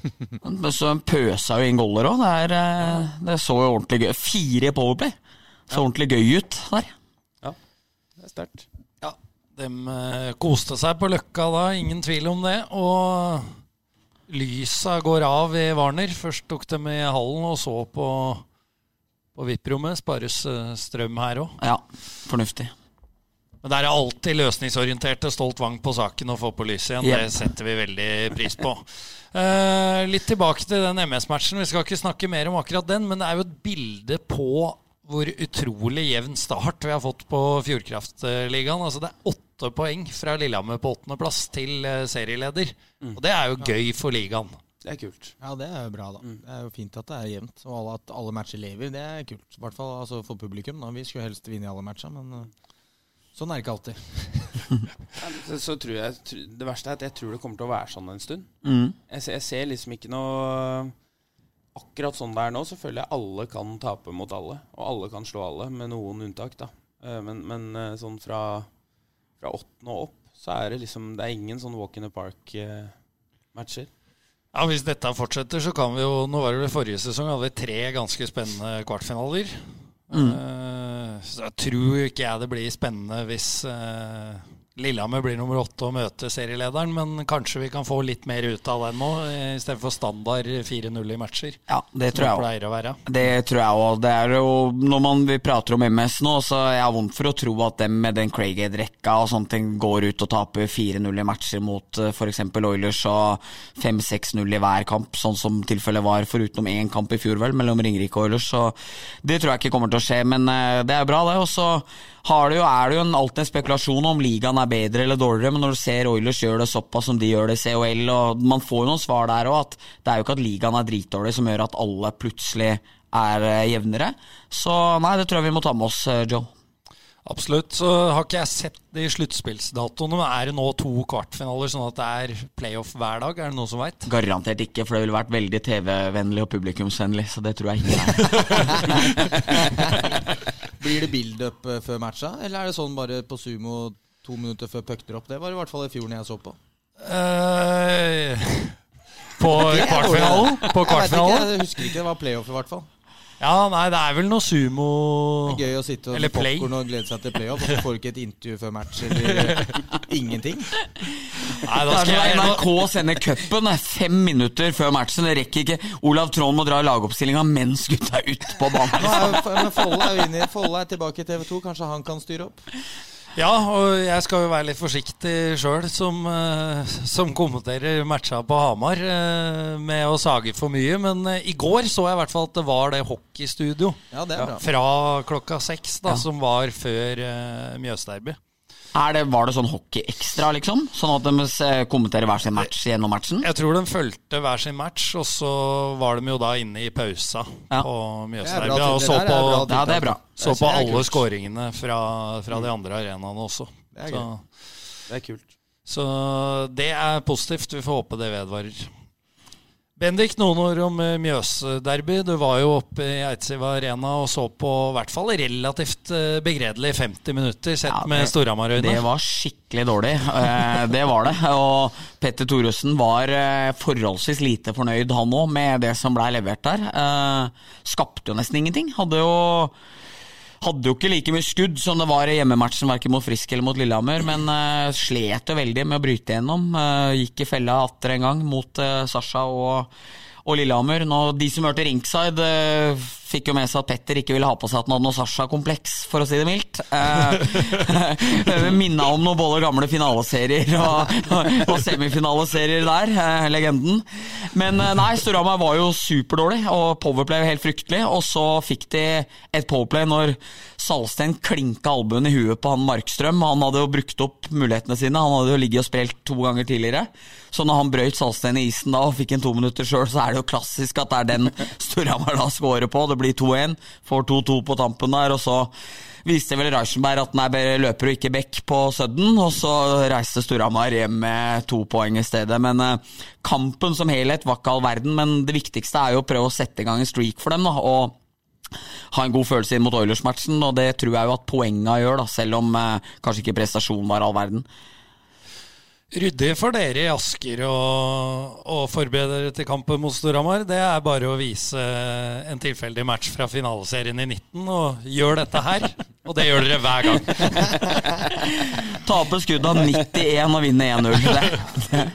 Men så pøsa jo inn goller òg. Det, eh, det så jo ordentlig gøy Fire i Powerplay. Så ordentlig gøy ut der. Ja, Det er sterkt. Ja, de uh, koste seg på Løkka da, ingen tvil om det. Og lysa går av i Warner. Først tok de i hallen og så på, på VIP-rommet. Spares eh, strøm her òg. Ja, fornuftig. Men det er alltid løsningsorienterte Stolt Wang på saken å få på lyset igjen. Yep. Det setter vi veldig pris på. Uh, litt tilbake til den MS-matchen. Vi skal ikke snakke mer om akkurat den, men det er jo et bilde på hvor utrolig jevn start vi har fått på Fjordkraftligaen. Altså det er åtte poeng fra Lillehammer på åttendeplass til serieleder. Mm. Og det er jo gøy for ligaen. Det er kult. Ja, det er jo bra, da. Det er jo fint at det er jevnt. Og at alle matcher lever, det er kult. I hvert fall altså, for publikum. Da. Vi skulle helst vinne i alle matcher, men uh, sånn er det ikke alltid. Så, så tror jeg Det verste er at jeg tror det kommer til å være sånn en stund. Mm. Jeg, ser- jeg ser liksom ikke noe Akkurat sånn det er nå, så føler jeg alle kan tape mot alle. Og alle kan slå alle, med noen unntak, da. Eh, Men, men eh, sånn fra, fra åttende og opp, så er det liksom Det er ingen sånn walk in the park-matcher. Ja, Hvis dette fortsetter, så kan vi jo Nå var det vel forrige sesong hadde vi tre ganske spennende kvartfinaler. Eh, så jeg tror ikke jeg det blir spennende hvis eh, Lillehammer blir nummer åtte og møter serielederen. Men kanskje vi kan få litt mer ut av den nå, eh, istedenfor standard 4-0 i matcher. Ja, det tror jeg pleier å være. Det tror jeg òg. Det er jo Når man, vi prater om MS nå, så jeg har vondt for å tro at dem med den Craighead-rekka og sånne ting går ut og taper 4-0 i matcher mot f.eks. Oilers og 5-6-0 i hver kamp, sånn som tilfellet var foruten én kamp i fjor, vel, mellom Ringerike og Oilers. Så det tror jeg ikke kommer til å skje, men eh, det er bra, det. Og så har det jo, er det jo en, alltid en spekulasjon om ligaen er bedre eller dårligere, men når du ser Oilers gjør det såpass som de gjør det i COL, og man får jo noen svar der òg, at det er jo ikke at ligaen er dritdårlig som gjør at alle plutselig er eh, jevnere. Så nei, det tror jeg vi må ta med oss, eh, Joe. Absolutt. Så har ikke jeg sett de sluttspillsdatoene. Er det nå to kvartfinaler, sånn at det er playoff hver dag? Er det noen som veit? Garantert ikke, for det ville vært veldig TV-vennlig og publikumsvennlig, så det tror jeg ikke. Blir det build-up eh, før matcha, eller er det sånn bare på sumo to minutter før puck drop? Det var i hvert fall i fjor når jeg så på. Eh, på kvartfinalen? På Jeg ikke, kvartfinalen? jeg husker ikke, det var playoff i hvert fall. Ja, nei, det er vel noe sumo Det er gøy å sitte og Eller play. og glede seg til playoff, og så får du ikke et intervju før match eller ingenting. Nei, da er skal jeg NRK sender cupen er fem minutter før matchen. Det rekker ikke. Olav Trond må dra i lagoppstillinga mens gutta er ute på banen. Folle er Folle er tilbake i TV 2. Kanskje han kan styre opp? Ja, og jeg skal jo være litt forsiktig sjøl som, eh, som kommenterer matcha på Hamar eh, med å sage for mye. Men eh, i går så jeg i hvert fall at det var det hockeystudio Ja, det fra klokka seks, da, Ja. som var før Mjøsderby. Er det, var det sånn hockeyekstra, liksom? Sånn at de eh, kommenterer hver sin match gjennom matchen? Jeg tror de fulgte hver sin match, og så var de jo da inne i pausa Ja. på er Og så på, Ja, det er bra. så på alle skåringene fra, fra de andre arenaene også. Det er Så. Det er kult. så det er positivt. Vi får håpe det vedvarer. Bendik, noen ord om eh, Mjøsderby. Du var jo oppe i Eidsiva Arena og så på i hvert fall relativt eh, begredelig 50 minutter sett Ja, det- med Storhamar-øyne. Det var skikkelig dårlig. Eh, det var det. Og Petter Thoresen var forholdsvis lite fornøyd, han òg, med det som blei levert der. Skapte jo nesten ingenting. Hadde jo hadde jo ikke like mye skudd som det var i hjemmematchen, verken mot Frisk eller mot Lillehammer, men uh, slet jo veldig med å bryte gjennom. Uh, gikk i fella atter en gang mot uh, Sasha og, og Lillehammer. Nå, de som hørte ringside, uh, fikk jo med seg at Petter ikke ville ha på seg at han hadde noe Sasha-kompleks, for å si det mildt. Uh, Minna om noen både gamle finaleserier og, og, semifinaleserier der, eh, legenden. Men eh, nei, Storhamar var jo superdårlig, og Powerplay helt fryktelig. Og så fikk de et Powerplay når Salsten klinka albuen i huet på han Markstrøm. Han hadde jo brukt opp mulighetene sine, han hadde jo ligget og spilt to ganger tidligere. Så når han brøyt Salsten i isen da og fikk en to minutter sjøl, så er det jo klassisk at det er den Storhamar da scorer på. Det blir 2-1, får 2-2 på tampen der, og så viste vel Reichenberg at nei, bare løper og ikke back på Sudden, og så reiste Storhamar hjem med to poeng i stedet. Men eh, kampen som helhet var ikke all verden, men det viktigste er jo å prøve å sette i gang en streak for dem. da, og ha en god følelse inn mot Oilers-matchen, og det tror jeg jo at poenga gjør, da, selv om eh, kanskje ikke prestasjonen var all verden. Ryddig for dere i Asker å, å forberede dere til kampen mot Storhamar. Det er bare å vise en tilfeldig match fra finaleserien i 19 og gjør dette her. Og det gjør dere hver gang. Tape skudd av 91 og vinne 1-0.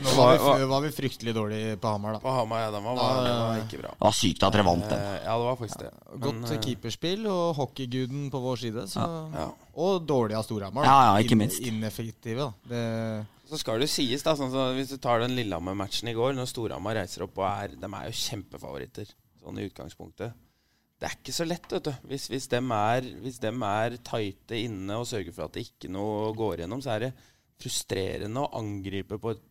Nå var vi, var vi fryktelig dårlige på Hamar, da. På Hamar, ja, den var, var, den var ikke bra. det var sykt at dere vant den. Eh, Ja, det var faktisk det. Godt Men, eh, keeperspill og hockeyguden på vår side. Så. ja. Og dårlig av Storhamar. Ja, ja, ikke minst. Ineffektive, da. Det, Så skal det jo sies, da, sånn som hvis du tar den Lillehammer-matchen i går, når Storhamar reiser opp og er De er jo kjempefavoritter, sånn i utgangspunktet. Det er ikke så lett, vet du. Hvis, hvis, dem er, hvis dem er tighte inne og sørger for at det ikke noe går gjennom, så er det frustrerende å angripe på et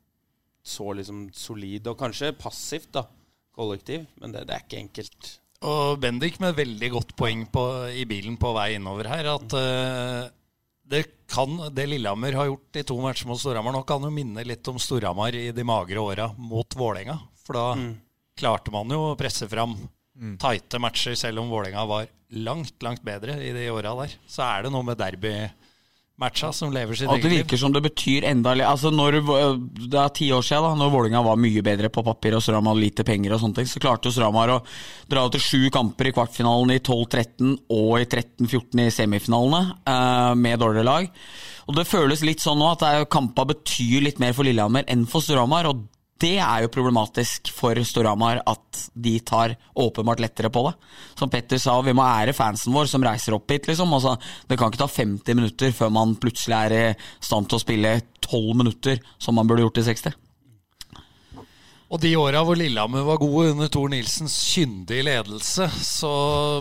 så liksom solid og kanskje passivt da, kollektiv. Men det, det er ikke enkelt. Og Bendik med veldig godt poeng på, i bilen på vei innover her. At eh, det kan, det Lillehammer har gjort i to matcher mot Storhamar nå, kan jo minne litt om Storhamar i de magre åra mot Vålerenga. For da klarte man jo å presse fram tighte matcher, selv om Vålerenga var langt, langt bedre i de åra der. Så er det noe med derbymatcha som lever sitt det eget liv. virker som det betyr enda altså når, Det er ti år siden, da Når Vålinga var mye bedre på papir og Stramar hadde lite penger, og sånne ting, så klarte jo Storhamar å dra til sju kamper i kvartfinalen i 12-13 og i 13-14 i semifinalene eh, med dårligere lag. Og Det føles litt sånn nå at det kampa betyr litt mer for Lillehammer enn for Stramar, og det er jo problematisk for Storhamar at de tar åpenbart lettere på det. Som Petter sa, vi må ære fansen vår som reiser opp hit, liksom. Altså, det kan ikke ta 50 minutter før man plutselig er i stand til å spille 12 minutter, som man burde gjort i 60. Og de åra hvor Lillehammer var gode under Tor Nilsens kyndige ledelse, så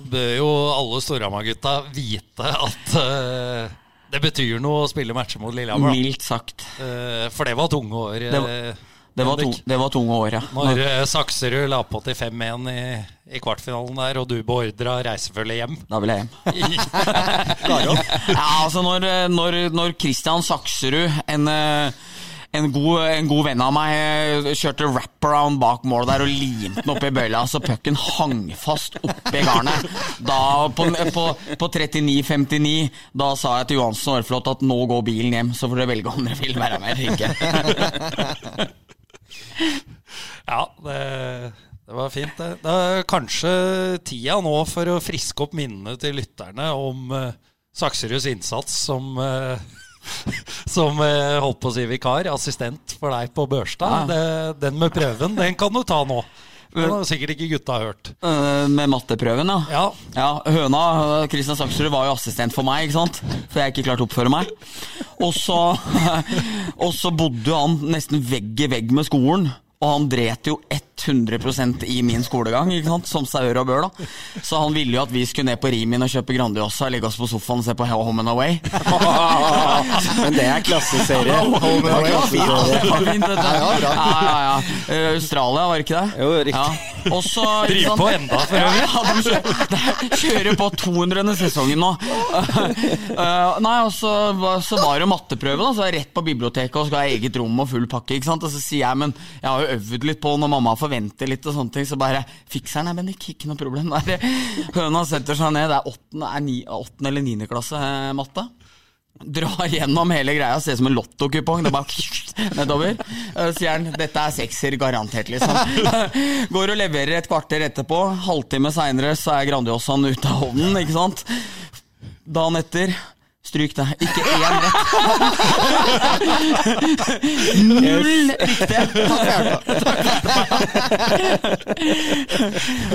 bør jo alle Storhamar-gutta vite at uh, det betyr noe å spille matcher mot Lillehammer. Mildt sagt. Uh, for det var tunge år. Det var- eh, Det var, tung, det var tunge år, ja. Når eh, Sakserud la på til 5-1 i, i kvartfinalen der, og du beordra reisefølget hjem. Da vil jeg hjem. Ja, altså når, når, når Christian Sakserud, en, eh, en, god, en god venn av meg, eh, kjørte wraparound bak mål der og limte den oppi i bøyla, så pucken hang fast oppi garnet. Da, på, på, på 39-59, da sa jeg til Johansen og Ørflot at nå går bilen hjem, så får dere velge om dere vil være med eller ikke. Ja, det, det var fint, det. Det er kanskje tida nå for å friske opp minnene til lytterne om uh, Sakseruds innsats som uh, som uh, holdt på å si vikar, assistent for deg på Børstad. Det, den med prøven, den kan du ta nå. Den har sikkert ikke gutta hørt. Eh, med matteprøven, ja. Ja, Ja, Høna, Kristian Saksrud, var jo assistent for meg, ikke sant? For jeg ikke klarte å oppføre meg. Og så, og så bodde han nesten vegg i vegg med skolen. Og han dret jo 100% i min skolegang, ikke sant? som sauer og bør. da. Så han ville jo at vi skulle ned på Rimin og kjøpe Grandiosa, legge oss på sofaen og se på Home and Away. Men det er klasseserie. Home and Away. det var fint, vet. Ja, ja. Ja. Eh, Australia, var det ikke det? Jo, riktig. Ja. Også, Driver på enda, for øvrig. Ja, de kjører, på 200. sesongen nå. Eh, nei, og så, så var det matteprøve, da. Så var jeg rett på biblioteket og skal ha eget rom og full pakke. ikke sant? Og så sier jeg, men jeg har jo øvd litt på når mamma forventer litt og sånne ting, så bare fikser den, Bendik. Ikke noe problem. Der. Høna setter seg ned. Det er åttende, er ni, åttende eller niende klasse eh, matte. Drar gjennom hele greia, ser ut som en lottokupong. Det er bare nedover. Eh, Sier han 'dette er sekser, garantert', liksom. Går og leverer et kvarter etterpå. Halvtime seinere så er Grandiosaen ute av ovnen, ikke sant. Dagen etter Stryk det. Ikke én rett. Null riktige!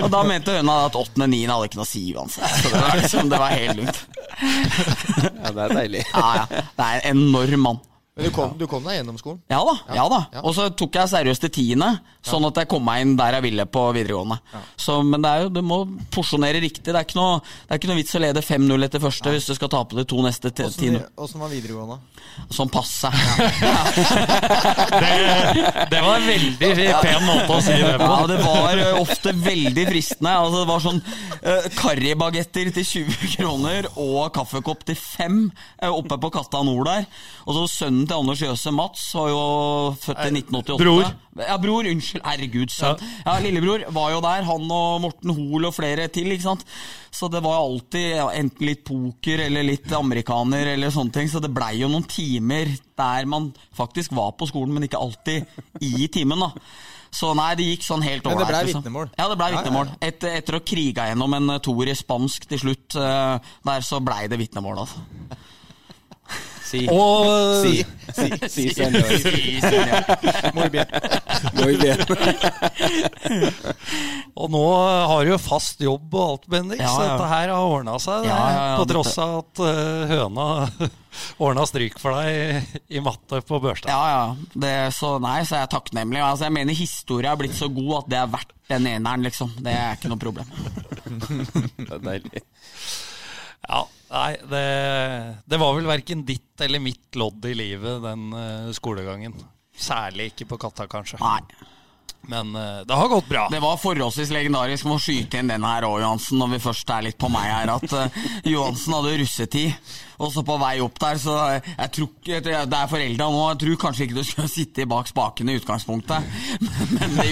Og da mente høna at åttende og niende hadde ikke noe å si uansett. Så det var, liksom, det var helt lugnt. Ja, det er deilig. Ja, ja. Det er en enorm mann. Men du kom, du kom deg gjennom skolen? Ja da. ja da ja. Og så tok jeg seriøst til tiende, sånn at jeg kom meg inn der jeg ville på videregående. Så, men det er jo, du må porsjonere riktig. Det er ikke noe, er ikke noe vits å lede 5-0 etter første hvis du skal tape de to neste ti- Åssen tiende. åssen var videregående? Sånn passe. det, det var en veldig pen måte å si det på. Ja, det var ofte veldig fristende. Altså, det var sånn uh, karribagetter til 20 kroner og kaffekopp til 5 uh, oppe på Katta Nord der. Og så sønnen til Anders Jøse, Mats, var jo født i 1988. Bror. Ja, bror. Unnskyld. Herregud, sønn. Ja, Lillebror var jo der. Han og Morten Hoel og flere til, ikke sant. Så det var alltid ja, enten litt poker eller litt amerikaner eller sånne ting. Så det blei jo noen timer der man faktisk var på skolen, men ikke alltid i timen, da. Så nei, det gikk sånn helt Men det blei ble liksom. vitnemål? Ja, det ble Ja, ja, vitnemål. Et, etter å kriga gjennom en eh, toer i spansk til slutt, eh, der så blei det vitnemål, altså. Si. Og Si. Si, si senor. Si, senor. Muy bien. Muy bien. Og nå har du jo fast jobb og alt, Bendik, Ja, så dette her har ordna seg. Ja, ja, ja, på tross av at uh, høna ordna stryk for deg i matte på Børstad. Ja, ja. Det, så nei, så er jeg takknemlig. Altså, jeg mener historia er blitt så god at det er verdt den eneren, liksom. Det er ikke noe problem. Det er deilig. Ja, nei, det, det var vel verken ditt eller mitt lodd i livet, den eh, skolegangen. Særlig ikke på Katta, kanskje. Nei. Men eh, det har gått bra. Det var forholdsvis legendarisk med å skyte inn den her òg, Johansen, når vi først er litt på meg her, at eh, Johansen hadde russetid. Og så på vei opp der, så eh, jeg tror Det er forelda nå, jeg tror kanskje ikke du skulle sitte bak spakene i utgangspunktet. Men, det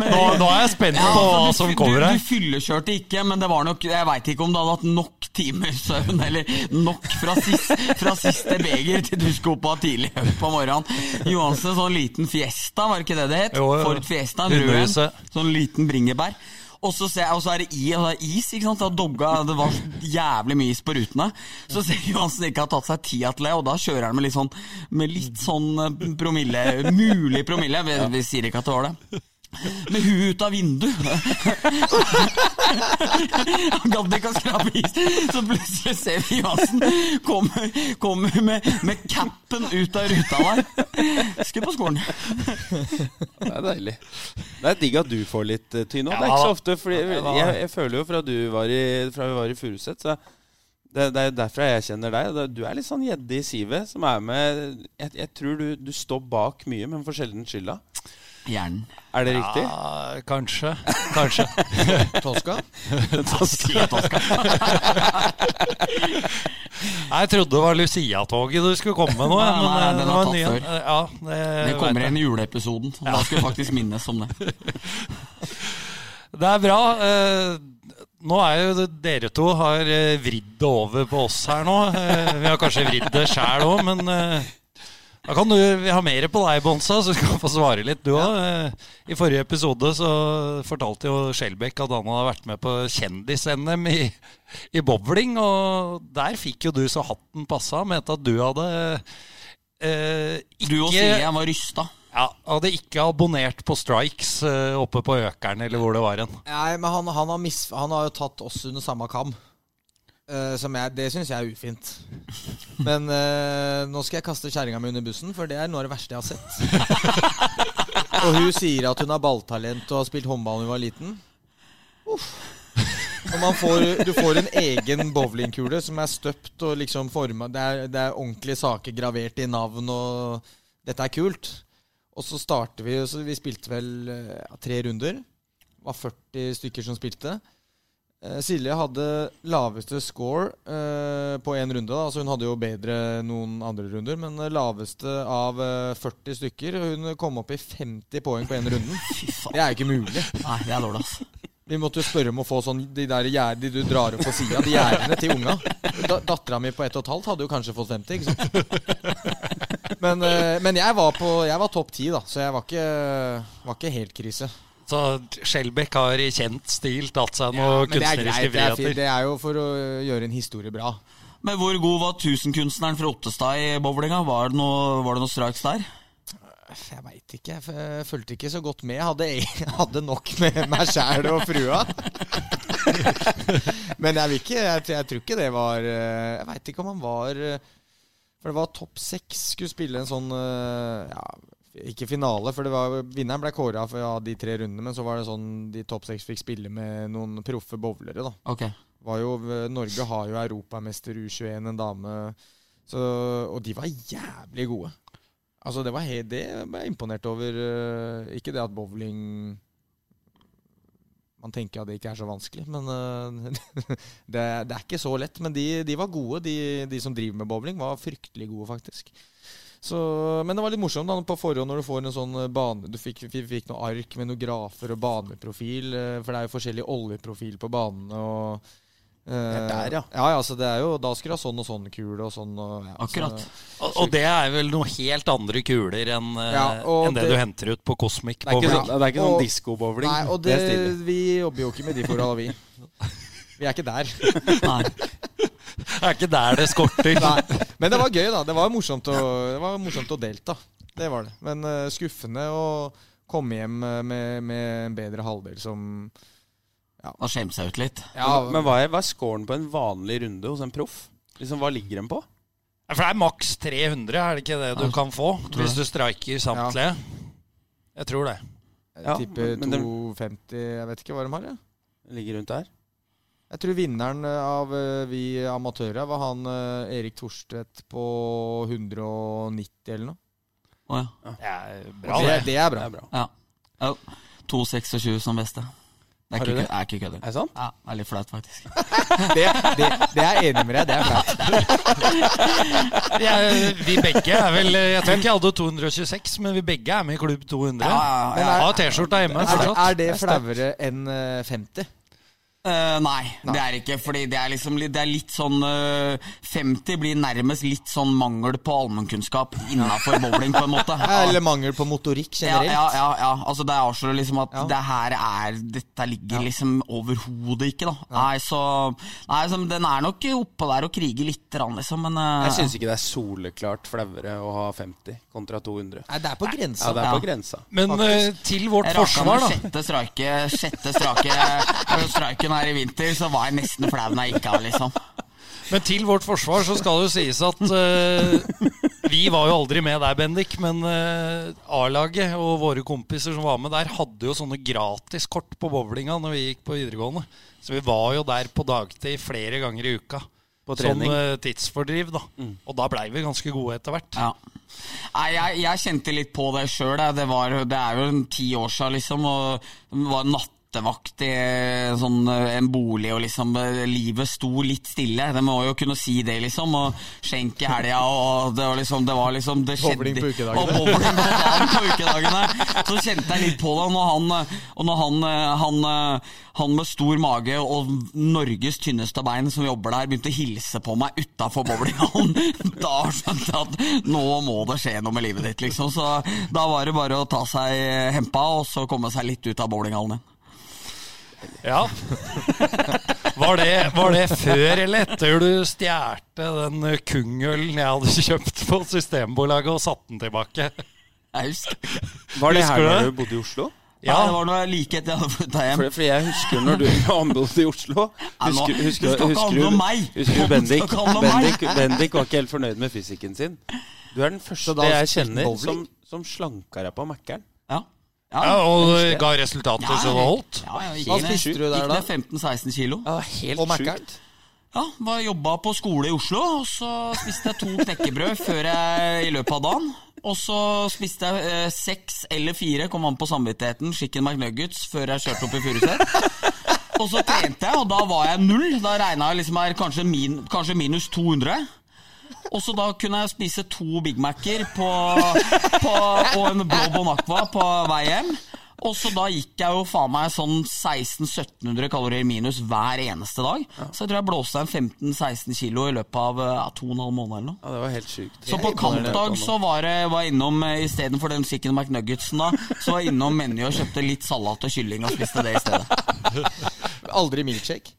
Nå, nå er jeg spent på hva altså, som kommer kommer du, her. du fyllekjørte ikke, men det var nok Jeg veit ikke om du hadde hatt nok timer søvn, eller nok fra, sist, fra siste beger til du skulle opp av tidlig på morgenen. Johansen, sånn liten Fiesta, var det ikke det det het? Jo, jo. Ford Fiesta, rød Sånn liten bringebær. Og så, ser jeg, og så er det i, og det er is, ikke sant? Dogga, det var jævlig mye is på rutene. Så ser Johansen ikke har tatt seg tid til det, og da kjører han med litt sånn, med litt sånn eh, promille, mulig promille. Vi, vi sier ikke at det var det. Med huet ut av vinduet. Han gadd ikke å skrape is, så plutselig ser vi Johansen kommer, kommer med, med capen ut av ruta der. Skulle på skolen. Det er deilig. Det er digg at du får litt uh, tynn Ja, Det er ikke så ofte. Fordi jeg, jeg føler jo fra du var i, fra vi var i Furuset, så det, det er jo derfra jeg kjenner deg. Du er litt sånn gjedde i sivet som er med Jeg, jeg tror du, du står bak mye, men for sjelden skylda. Hjernen. Er det riktig? Ja, kanskje. Kanskje. Toska? Toska. Jeg trodde det var Lucia-toget du skulle komme med nå. Nei, men nei, eh, den har tatt før. Ja, det, den kommer igjen i juleepisoden. og Da skal vi faktisk minnes om det. Det er bra. Eh, Nå er jo det, dere to har eh, vridd det over på oss her nå. Vi har kanskje vridd det sjæl òg, men Da kan du, Vi har mer på deg, Bonsa, så du kan få svare litt. Du òg. I forrige episode så fortalte jo Skjelbæk at han hadde vært med på kjendis-NM i, i bowling. Og der fikk jo du så hatten passa. Mente at du hadde eh, ikke Du og Silje var rysta. ja, hadde ikke abonnert på strikes eh, oppe på Økeren, eller hvor det var hen. Nei, men han, han, har mis, han har jo tatt oss under samme kam. Som jeg, det syns jeg er ufint. Men uh, nå skal jeg kaste kjerringa mi under bussen, for det er noe av det verste jeg har sett. og hun sier at hun har balltalent og har spilt håndball da hun var liten. Uff. Og man får, du får en egen bowlingkule som er støpt og liksom forma det, det er ordentlige saker gravert i navn, og dette er kult. Og så starter vi, så vi spilte vel eh, ja, tre runder. Det var 40 stykker som spilte. Eh, Silje hadde laveste score eh, på én runde. Da. Altså hun hadde jo bedre noen andre runder, men eh, laveste av eh, 40 stykker. Hun kom opp i 50 poeng på én runde. Det er jo ikke mulig. Nei, det er dårlig, ass. Vi måtte jo spørre om å få sånn de der gjerdene du drar opp på sida. De gjerdene til unga. Da, Dattera mi på ett og et halvt hadde jo kanskje fått 50, ikke sant. Men, eh, men jeg var på Jeg var topp ti, da, så jeg var ikke, var ikke helt krise. Så Skjelbæk har i kjent stil tatt seg noen er kunstneriske greit. Det er, det er jo for å gjøre en historie bra. Men hvor god var tusenkunstneren fra Ottestad i bowlinga? Var det noe, var det noe strikes der? Jeg veit ikke. Jeg fulgte ikke så godt med. Jeg hadde, jeg hadde nok med meg sjæl og frua. Men jeg, vil ikke, jeg, jeg tror ikke det var eh, Jeg veit ikke om han var eh, For det var topp seks skulle spille en sånn ja, Ikke finale, for det var, vinneren ble kåra for ja, de tre rundene. Men så var det sånn de topp seks fikk spille med noen proffe bowlere. da Okay. var jo, Norge har jo europamester U21, en dame så, Og de var jævlig gode. Altså Det var helt, det ble jeg imponert over. eh, Ikke det at bowling Man tenker at det ikke er så vanskelig, men eh, det, det er ikke så lett. Men de, de var gode, de, de som driver med bowling. Var fryktelig gode, faktisk. Så, men det var litt morsomt da, på forhånd når du får en sånn eh, bane Du fikk, fikk, fikk noen ark med noen grafer og baneprofil, eh, for det er jo forskjellig oljeprofil på banene. og eh, Det er der, ja. Ja, ja, så det er jo, Da skal du ha sånn og sånn kule og sånn. Og, ja, Akkurat. Så, Og, og det er vel noe helt andre kuler enn Ja, en det, det- du henter ut på Cosmic Det er ikke, Bowling. sånn, det er ikke Og- sånn disko-bowling. nei, og det det, vi jobber jo ikke med de forholdene, vi. Vi er ikke der. Nei. Det er ikke der det skorter. Nei. Men det var gøy, da. Det var morsomt å, det var morsomt å delta. Det var det. Men uh, skuffende å komme hjem eh, med, med en bedre halvdel som Da skjemte seg ut litt. Ja, Men hva er, hva er scoren på en vanlig runde hos en proff? Liksom, Hva ligger den på? For det er maks 300, er det ikke det du Ja, kan få hvis du streiker samtlige? Jeg tror det. jeg Ja, tipper men 250 Jeg vet ikke hva de har, jeg. Ligger rundt der? Jeg tror vinneren eh, av eh, vi amatører var han eh, Erik Thorstvedt på 190 eller noe. Å ja. Det er bra, det, det. det er bra. Det er bra. ja. ja. 2,26 som beste. Det er ikke, er ikke kødder. Er det sant? Ja, det er litt flaut, faktisk. Det, det, det er jeg enig med deg Det er flaut. ja, vi begge er vel Jeg tror ikke jeg hadde 226, men vi begge er med i Klubb 200. Ja, ja, ja. Jeg har T-skjorta hjemme. Er, det- er det flauere enn eh, 50? Eh, nei, det er ikke. Fordi det er liksom litt, det er litt sånn uh, 50 blir nærmest litt sånn mangel på allmennkunnskap innafor bowling, på en måte. Eller mangel på motorikk generelt? ja, ja, ja. Altså Det avslører liksom at Ja. det her er Dette ligger liksom overhodet ikke, da. Nei, så Nei, liksom, Den er nok oppå der og kriger lite grann, liksom, men uh, Jeg syns ikke det er soleklart flauere å ha 50 kontra 200. Nei, det er på grensa. Ja, det er på grensa. Men eh, til vårt forsvar, da. sjette strake Sjette strake streiken her i vinter, så var jeg nesten flau når jeg gikk av, liksom. Men til vårt forsvar så skal det jo sies at uh, vi var jo aldri med der, Bendik. Men uh, A-laget og våre kompiser som var med der, hadde jo sånne gratiskort på bowlinga når vi gikk på videregående. Så vi var jo der på dagtid flere ganger i uka. På Som eh, tidsfordriv, da. Og da blei vi ganske gode etter hvert. Ja. Nei, jeg, jeg kjente litt på det sjøl. Det, det er jo en ti år siden, liksom. Og det var natt nattevakt i sånn, eh, en bolig, og liksom eh, livet sto litt stille. Det må jo kunne si det, liksom. Og skjenk i helga, og det var liksom Det, var liksom, det skjedde Bowling på ukedagene. Og bowling på dagen på ukedagene. Så kjente jeg litt på det. Og når han, og når han, han, han med stor mage og Norges tynneste bein som jobber der, begynte å hilse på meg utafor bowlinghallen, da skjønte jeg at nå må det skje noe med livet ditt, liksom. Så da var det bare å ta seg hempa og så komme seg litt ut av bowlinghallen igjen. Ja. Var det, var det før eller etter du stjerte den kungølen jeg hadde kjøpt på Systembolaget og satte den tilbake? Jeg husker ikke. Var det Husker her du da du bodde i Oslo? Ja, det var noe like etter jeg hadde flytta hjem. For, for jeg husker når du han i Oslo Husker, Husker, husker, husker, husker du Bendik? Bendik, Bendik var ikke helt fornøyd med fysikken sin. Du er den første jeg kjenner som, som slanka deg på Mækkern. Ja. Ja, og det ga resultater så det holdt? Ja, ja, gikk Hva ned- spiste du der, Gikk da? ned 15-16 kilo. Ja, helt Og sjukt. Ja, var Jobba på skole i Oslo, og så spiste jeg to knekkebrød før jeg, i løpet av dagen. Og så spiste jeg eh, seks eller fire, kom an på samvittigheten, chicken McNuggets før jeg kjørte opp i Furuset. Og så trente jeg, og da var jeg null. Da regna jeg liksom her kanskje, min, kanskje minus 200. Og så da kunne jeg spise to Big Mac-er på, på, og en blå Bon Aqua på vei hjem. Og så da gikk jeg jo faen meg sånn 1600-1700 kalorier minus hver eneste dag. Så jeg tror jeg blåste en 15-16 kilo i løpet av ja, to og en halv måned eller noe. Ja, det var helt sykt. Så på kampdag så var jeg var innom eh, istedenfor den chicken McNuggetsen da, så var jeg innom Meny og kjøpte litt salat og kylling og spiste det i stedet. Aldri milkshake.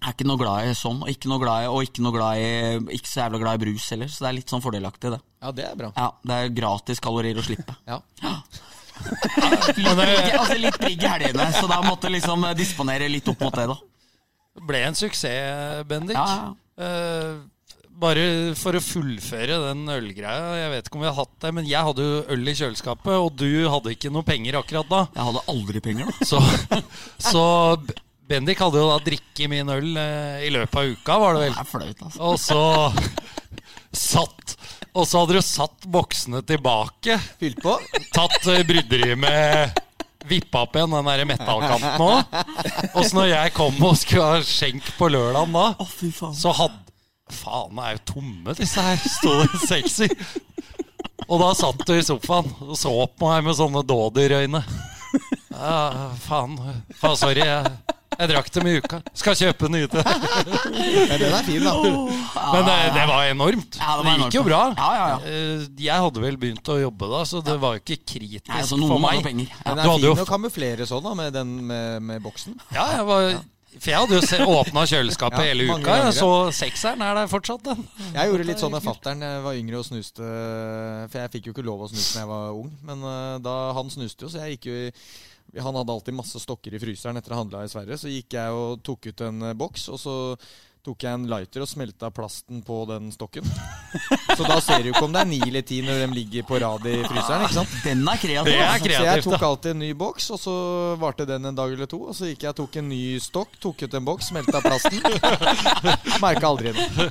Er ikke noe glad i sånn, og ikke noe glad i, og ikke, noe glad i, ikke så jævla glad i brus heller, så det er litt sånn fordelaktig, det. Ja, det er bra. Ja, Det er gratis kalorier å slippe. Ja. Litt brygge, altså litt brigg i helgene, så da måtte jeg liksom eh, disponere litt opp mot det, da. Det ble en suksess, Bendik. Ja, ja, Uh, bare for å fullføre den ølgreia. Jeg vet ikke om vi har hatt det, men jeg hadde jo øl i kjøleskapet, og du hadde ikke noe penger akkurat da. Jeg hadde aldri penger, da. Så, så Bendik hadde jo da drikke min øl eh, i løpet av uka, var det vel. Det er flaut, altså. Og så satt Og så hadde du satt boksene tilbake. Fylt på. Tatt eh, bryderiet med Vippa opp igjen den der metallkanten òg. Og så når jeg kom og skulle ha skjenk på lørdagen da, Å, fy faen. så hadde Faen, det er jo tomme, disse her. Sto det sexy. Og da satt du i sofaen og så på meg med sånne dådyrøyne. Ja, faen. faen sorry, jeg, jeg drakk dem i uka. Skal kjøpe nye til. Men den er fin, da. Men det, det var enormt. Ja, det det, gikk jo bra. Ja, ja, ja. Eh, Jeg hadde vel begynt å jobbe da, så det var jo ikke kritisk Nei, altså, for meg. Men Du er fint fin å kamuflere sånn, da, med den med, med boksen. Ja, jeg var, for jeg hadde jo åpna kjøleskapet Ja, hele uka, ganger, jeg så sekseren er der fortsatt. Den. Jeg gjorde litt sånn med fattern. Jeg var yngre og snuste For jeg fikk jo ikke lov å snuse da jeg var ung. Men eh, da han snuste jo, så jeg gikk jo i Han hadde alltid masse stokker i fryseren etter å ha handla i Sverige. Så gikk jeg og tok ut en eh, boks, og så tok jeg en lighter og smelta plasten på den stokken. Så da ser du jo ikke om det er ni eller ti når de ligger på rad i fryseren. ikke sant? Den er kreativ. Det er kreativt, Så jeg tok alltid en ny boks, og så varte den en dag eller to. Og så gikk jeg og tok en ny stokk, tok ut en boks, smelta plasten. Merka aldri noe.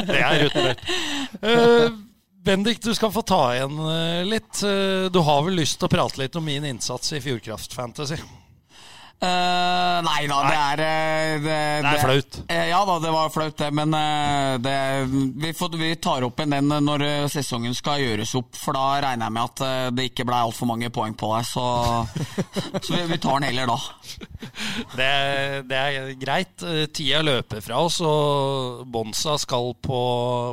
Det er rutinert. Uh, Bendik, du skal få ta igjen eh, litt. Eh, du har vel lyst til å prate litt om min innsats i Fjordkraft Fantasy? Eh, nei da, det er eh, Det, Det er flaut. Uh, ja da, det var flaut, det. Men uh, det, vi, får, vi tar opp igjen den når eh, sesongen skal gjøres opp. For da regner jeg med at eh, det ikke ble altfor mange poeng på deg. Så, så vi, vi tar den heller da. Det, det er greit. Eh, Tida løper fra oss, og Bonsa skal på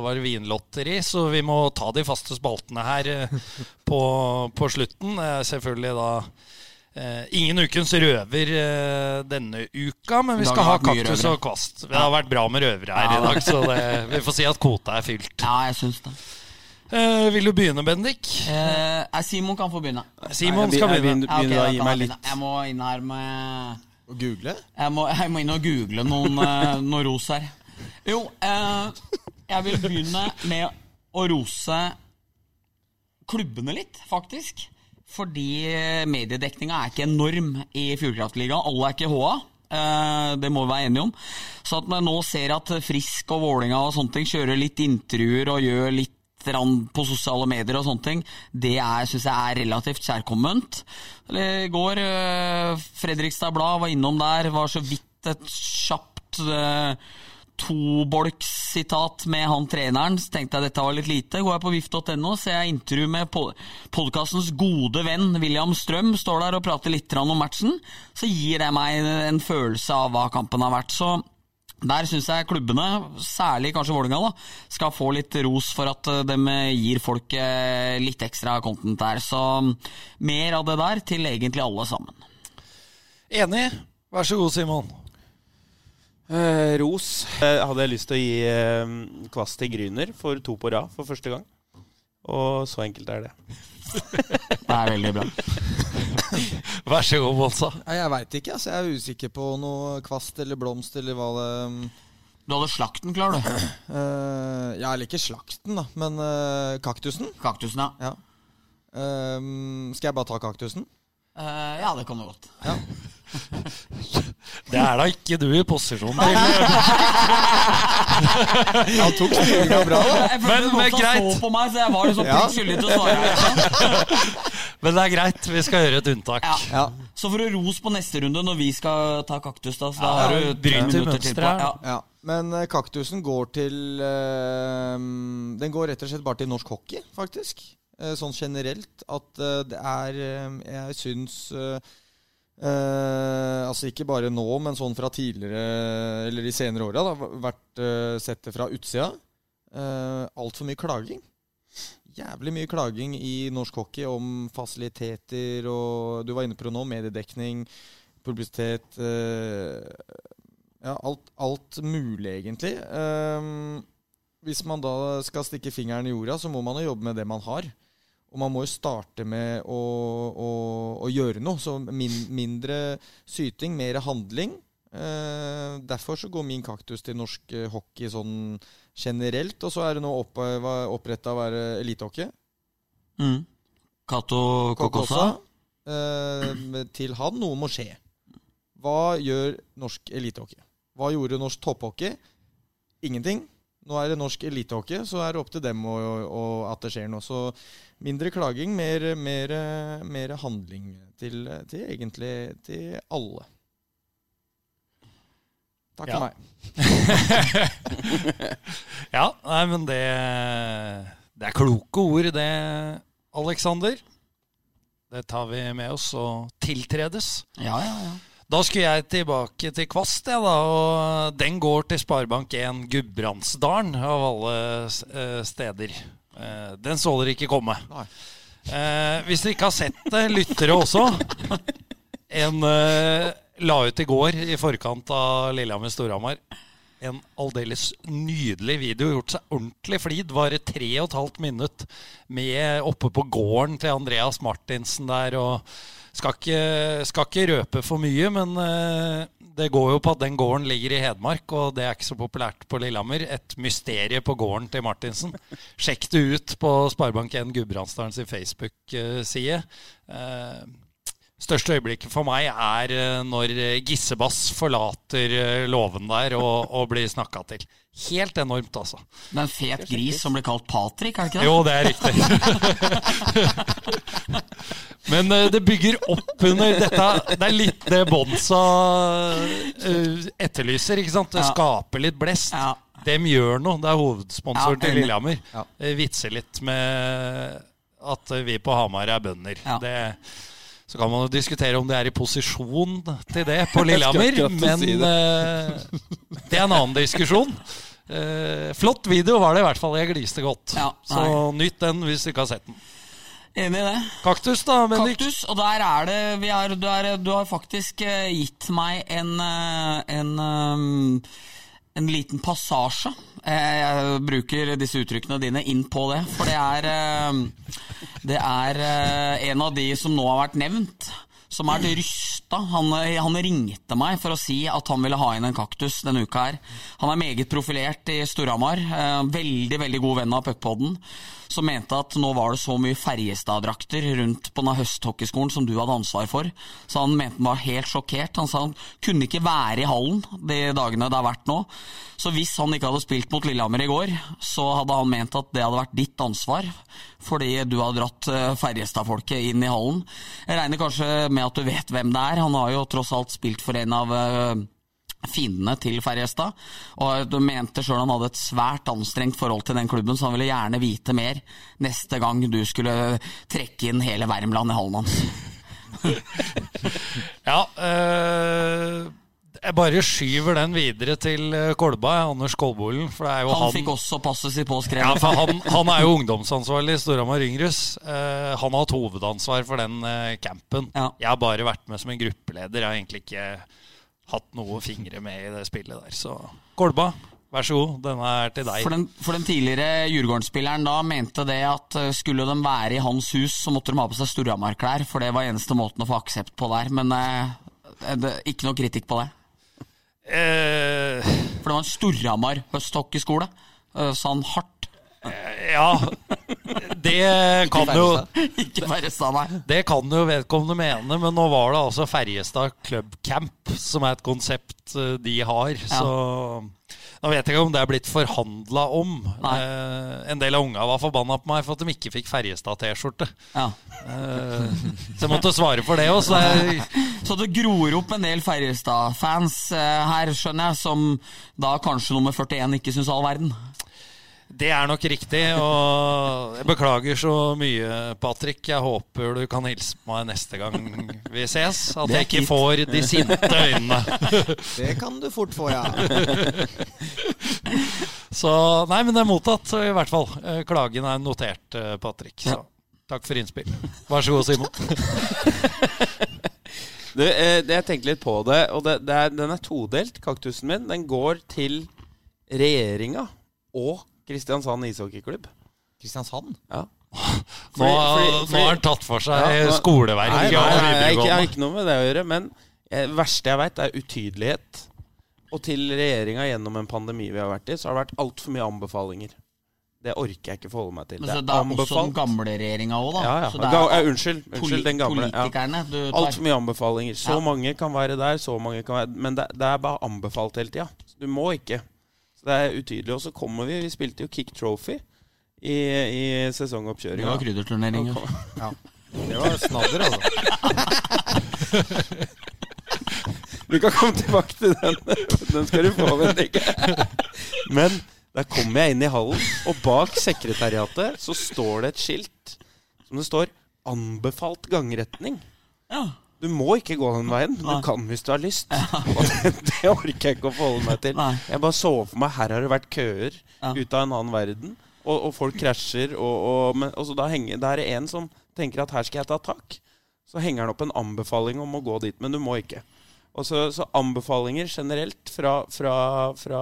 var vinlotteri, så vi må ta de faste spaltene her eh, på, på slutten. Selvfølgelig da eh, ingen ukens røver eh, denne uka, men vi skal ha kaktus og kvast. Det har vært bra med røvere her Ja. i dag, så det, vi får si at kvota er fylt. Ja, jeg synes det. Uh, vil du begynne, Bendik? Eh, eh, Simon kan få begynne. Simon Jeg skal begynner- begynne. Ja, ok, Begynn da da å gi meg jeg litt. Jeg må inn her med Å google? Jeg må, jeg må inn og google noen, eh, noe ros her. Jo, uh, jeg vil begynne med å rose klubbene litt, faktisk. Fordi mediedekninga er ikke enorm i Fjordkraftligaen. Alle er ikke HA. Eh, det må vi være enige om. Så at man nå ser at Frisk og Vålinga og sånne ting kjører litt intervjuer og gjør litt på sosiale medier og sånne ting, det syns jeg er relativt kjærkomment. I går, eh, Fredrikstad Blad var innom der, var så vidt et kjapt eh, tobolkssitat med han treneren. Så tenkte jeg dette var litt lite. Går jeg på vift.no, ser jeg intervju med podkastens gode venn William Strøm. Står der og prater litt om matchen. Så gir det meg en følelse av hva kampen har vært. Så der syns jeg klubbene, særlig kanskje Vålerenga, skal få litt ros for at de gir folk eh, litt ekstra content der. Så mer av det der til egentlig alle sammen. Enig. Vær så god, Simon. Eh, ros. Eh, hadde jeg lyst til å gi eh, kvast til Gryner for to på rad for første gang. Og så enkelt er det. det er veldig bra. Vær så god, Monsa. Jeg veit ikke. Altså, jeg er usikker på noe kvast eller blomst eller hva det Du hadde slakten klar, du. Uh, ja, eller ikke slakten, da, men uh, kaktusen. Kaktusen, ja. ja. Uh, skal jeg bare ta kaktusen? Uh, ja, det kan du godt. Ja. Det er da ikke du i posisjon til. Han tok styringa bra, da. Jeg følte men, men greit. så på meg, så jeg var liksom ja. skyldig til å svare. men det er greit. Vi skal gjøre et unntak. Ja. Ja. Så får du ros på neste runde når vi skal ta kaktus. Da, så da har du tre minutter til på. Ja. Men uh, kaktusen går til uh, Den går rett og slett bare til norsk hockey, faktisk. Uh, sånn generelt. At det er Jeg syns Uh, altså ikke bare nå, men sånn fra tidligere Eller de senere åra. Vært eh, sett det fra utsida. Eh, Altfor mye klaging. Jævlig mye klaging i norsk hockey om fasiliteter og Du var inne på det nå. Mediedekning, publisitet eh, Ja, alt, alt, mulig, egentlig. hvis man da skal stikke fingeren i jorda, så må man jo jobbe med det man har. Og man må jo starte med å, å, å gjøre noe. Så min, mindre syting, mer handling. Eh, derfor så går min kaktus til norsk eh, hockey sånn generelt. Og så er det nå opp, oppretta å være elitehockey. Mm. Cato Kokosa. Eh, til han noe må skje. Hva gjør norsk elitehockey? Hva gjorde norsk topphockey? Ingenting. Nå er det norsk elitehockey, så er det opp til dem og, og, at det skjer noe. Så mindre klaging, mer, mer, mer handling til, til, egentlig til alle. Takk ja. for meg. ja, nei, men det Det er kloke ord, det, Aleksander. Det tar vi med oss og tiltredes. Ja, ja, ja. Da skulle jeg tilbake til Kvast, jeg, da, og den går til Sparebank1 Gudbrandsdalen, av alle eh, steder. Den så dere ikke komme. Eh, hvis dere ikke har sett det, lyttere også En la ut i går, i forkant av Lillehammer-Storhamar, en aldeles nydelig video. Gjort seg ordentlig flid. Varer tre og et halvt minutt med oppe på gården til Andreas Martinsen der. og skal ikke, skal ikke røpe for mye, men uh, det går jo på at den gården ligger i Hedmark, og det er ikke så populært på Lillehammer. Et mysterium på gården til Martinsen. Sjekk det ut på Sparebank1 Gudbrandsdalens Facebook-side. Største øyeblikket for meg er uh, når Gissebass forlater låven der og, og blir snakka til. Helt enormt, altså. Det er en fet gris som blir kalt Patrick, er det ikke det? Jo, det er riktig. Men det bygger opp under dette. Det er litt det Bonsa etterlyser. ikke sant? Det skaper litt blest. Ja. Dem gjør noe. Det er hovedsponsoren til Lillehammer. Ja. Vitser litt med at vi på Hamar er bønder. Det, så kan man jo diskutere om det er i posisjon til det på Lillehammer, men si det. det. er en annen diskusjon. flott video var det i hvert fall. Jeg gliste godt. så nytt den hvis du ikke har sett den. Enig i det. Kaktus, da, Bendik? Kaktus, og der er det er, du, er, du, har faktisk uh, gitt meg en, uh, en, um, en liten passasje. Jeg, jeg, bruker disse uttrykkene dine inn på det, for det er uh, Det er en av de som nå har vært nevnt, som er rysta. Han, han, ringte meg for å si at han ville ha inn en kaktus denne uka her. Han er meget profilert i Storhamar. veldig, veldig god venn av puckpodden. Som mente at nå var det så mye Ferjestad-drakter rundt på denne høsthockeyskolen som du hadde ansvar for. Så han mente han var helt sjokkert. Han sa han kunne ikke være i hallen de dagene det har vært nå. Så hvis han ikke hadde spilt mot Lillehammer i går, så hadde han ment at det hadde vært ditt ansvar. Fordi du har dratt eh, Ferjestad-folket inn i hallen. Jeg regner kanskje med at du vet hvem det er. Han har jo tross alt spilt for en av eh, fiendene til Ferjestad. Og du mente sjøl han hadde et svært anstrengt forhold til den klubben, så han ville gjerne vite mer neste gang du skulle trekke inn hele Värmland i hallen hans. Ja, øh, jeg bare skyver den videre til eh, Kolba, Anders Kolbolen. For det er jo Han han, fikk også passet sitt ja, påskrevet. for han, han er jo ungdomsansvarlig i Storhamar Yngrus. Uh, han har hatt hovedansvar for den uh, campen. Ja. Jeg har bare vært med som en gruppeleder. Jeg har egentlig ikke hatt noe fingre med i det spillet der. Så Kolba, vær så god. Denne er til deg. For den, for den tidligere Djurgården-spilleren da mente det at eh, skulle de være i hans hus, så måtte de ha på seg Storhamar-klær, for det var eneste måten å få aksept på der. Men eh, det, ikke noe kritikk på det. Eh, For det var en Storhamar høsthockeyskole, eh, sa han hardt. Ja, det kan jo Ikke Ferjestad, nei. Det kan jo vedkommende mene, men nå var det altså Ferjestad Club Camp, som er et konsept eh, de har. Så nå vet jeg ikke om det er blitt forhandla om. Eh, en del av unga var forbanna på meg for at de ikke fikk Ferjestad-T-skjorte. Ja. Eh, så jeg måtte svare for det òg. Så er, Så det gror opp en del Ferjestad-fans eh, her, skjønner jeg, som da kanskje nummer 41 ikke syns all verden. Det er nok riktig. Og jeg beklager så mye, Patrick. Jeg håper du kan hilse på meg neste gang vi ses. At jeg ikke får de sinte øynene. Det kan du fort få, ja. Så nei, men det er mottatt, i hvert fall. Eh, Klagen er notert, eh, Patrick. Så takk for innspill. Vær så god, Simon. Du, eh, jeg tenkte litt på det, og det, det er, den er todelt, kaktusen min. Den går til regjeringa og Kristiansand ishockeyklubb. Kristiansand? Ja. Nå, har han tatt for seg Ja, skoleverket Nei, nei, og nei, jeg, har ikke, noe med det å gjøre. Men det verste jeg veit, er utydelighet. Og til regjeringa gjennom en pandemi vi har vært i, så har det vært altfor mye anbefalinger. Det orker jeg ikke forholde meg til. Men så det er også den gamle regjeringa òg, da. Ja, ja. Det er ja, unnskyld. Unnskyld, den gamle. Ja. Altfor mye anbefalinger. Så mange kan være der, så mange kan være Men det, det er bare anbefalt hele tida. Du må ikke. Så det er utydelig. Og så kommer vi Vi spilte jo Kick Trophy i, i Det var krydderturnering. ja. Det var snadder, altså. Du kan komme tilbake til den. Den skal du få, Bendik. Men der kommer jeg inn i hallen, og bak sekretariatet så står det et skilt som det står 'Anbefalt gangretning'. Ja. Du må ikke gå den veien. Du Nei. Du kan hvis du har lyst. Og det, det orker jeg ikke å forholde meg til. Nei. Jeg bare så for meg her har det vært køer Ja. ut av en annen verden. Og, og folk krasjer. Og, og, men, og så da henger, det er en som tenker at her skal jeg ta tak. Så henger han opp en anbefaling om å gå dit, men du må ikke. Og så, så anbefalinger generelt fra, fra, fra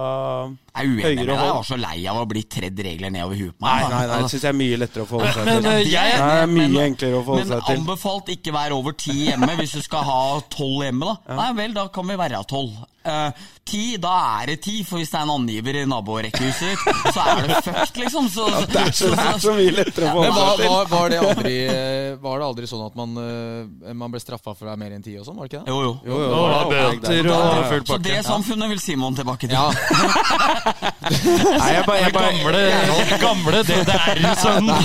er uenig med deg. Jeg var så lei av å bli tredd regler nedover huet på meg. Nei, nei, nei, det syns jeg er mye lettere å forholde seg Men til. jeg, Det er mye men- enklere å forholde Men seg til. Men anbefalt ikke være over ti hjemme hvis du skal ha tolv hjemme, da. Nei vel, da kan vi være tolv. Eh, ti, da er det ti, for hvis det er en angiver i naborekkehuset så er det fucked, liksom. Så, Det er så, det er så mye lettere å Men forholde var, seg til. var, var, det aldri, eh, var det aldri sånn at man, eh, man ble straffa for å være mer enn ti og sånn? Var det ikke det? Jo, jo. Jo, jo, jo. det var- bøter og full Så det pakke. samfunnet vil Simon tilbake til. Ja, Nei, jeg bare, jeg bare, Gamle, gamle DDR-sønnen.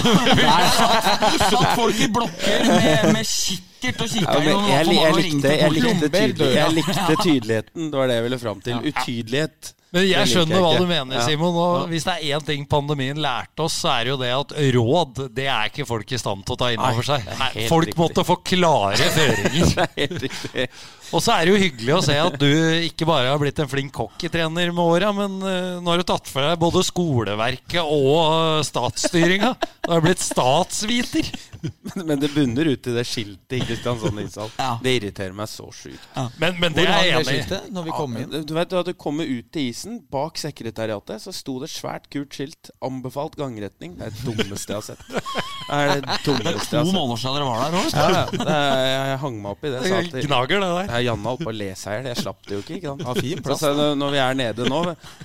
Satt, folk i blokker med, med kikkert og kikka Ja, jeg, jeg, likte, jeg, likte tydelig, jeg likte tydeligheten. Det var det jeg ville fram til. Utydelighet. Men jeg skjønner jeg hva du mener, Simon. Og hvis det er én ting pandemien lærte oss, så er det jo det at råd det er ikke folk i stand til å ta inn over seg. Nei, folk riktig. måtte få klare føringer. Det er helt riktig. Og så er det jo hyggelig å se at du ikke bare har blitt en flink hockeytrener med åra, men eh, nå har du tatt for deg både skoleverket og eh, statsstyringa. Du har blitt statsviter. Men, men det bunner ut i det skiltet i Kristiansand ishall. Ja. Det irriterer meg så sjukt. Men, men det Hvor er jeg det enig i. skiltet når vi kom inn? Du vet at du kommer ut til isen, bak sekretariatet, så sto det svært kult skilt 'Anbefalt gangretning'. Det er det dummeste jeg har sett. Det er det dummeste jeg har sett. måneder siden dere var der òg. Ja, ja. Det jeg hang meg opp i det. Sa Gnager, det der. Ja, Janne oppe på å her. Jeg slapp det jo ikke. ikke sant? Ja, plass, Så, når vi er nede nå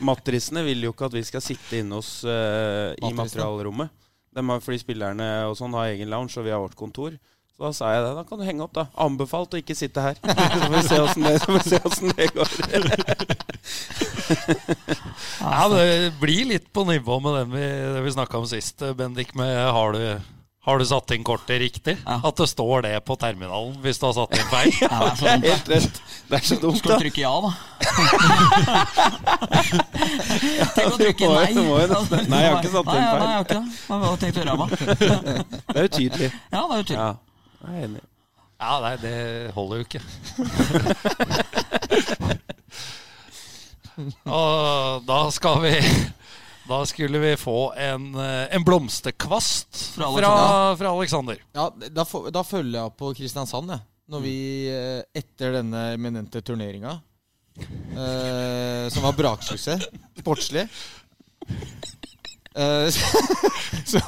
Matrisene vil jo ikke at vi skal sitte inne hos uh, i materialrommet. har, fordi spillerne og sånn har egen lounge, og vi har vårt kontor. Så da sa jeg det. Da kan du henge opp, da. Anbefalt å ikke sitte her. Så får vi se åssen det, det går. Ja, Det blir litt på nivå med den vi, det vi snakka om sist, Bendik. Med har du, har du satt inn kortet riktig? Ja. At det står det på terminalen hvis du har satt inn feil? Ja, det er så Det dumt, da. helt rett. Det er så dumt, Skal du trykke ja, da? Tenk å trykke jo- nei. jo Nei, jeg har ikke satt inn feil. Nei, jeg har ikke det. Har tenkt å gjøre, meg. Det er utydelig. Ja, det er jo tydelig. Ja, jeg er enig. Ja, nei, det holder jo ikke. Og da skal vi Da skulle vi få en, eh, en blomsterkvast Fra fra, Alexander. fra Alexander. Ja, da, da følger jeg på Kristiansand, jeg. Når vi eh, etter denne eminente turneringa, eh, som var braksuksess sportslig eh, så,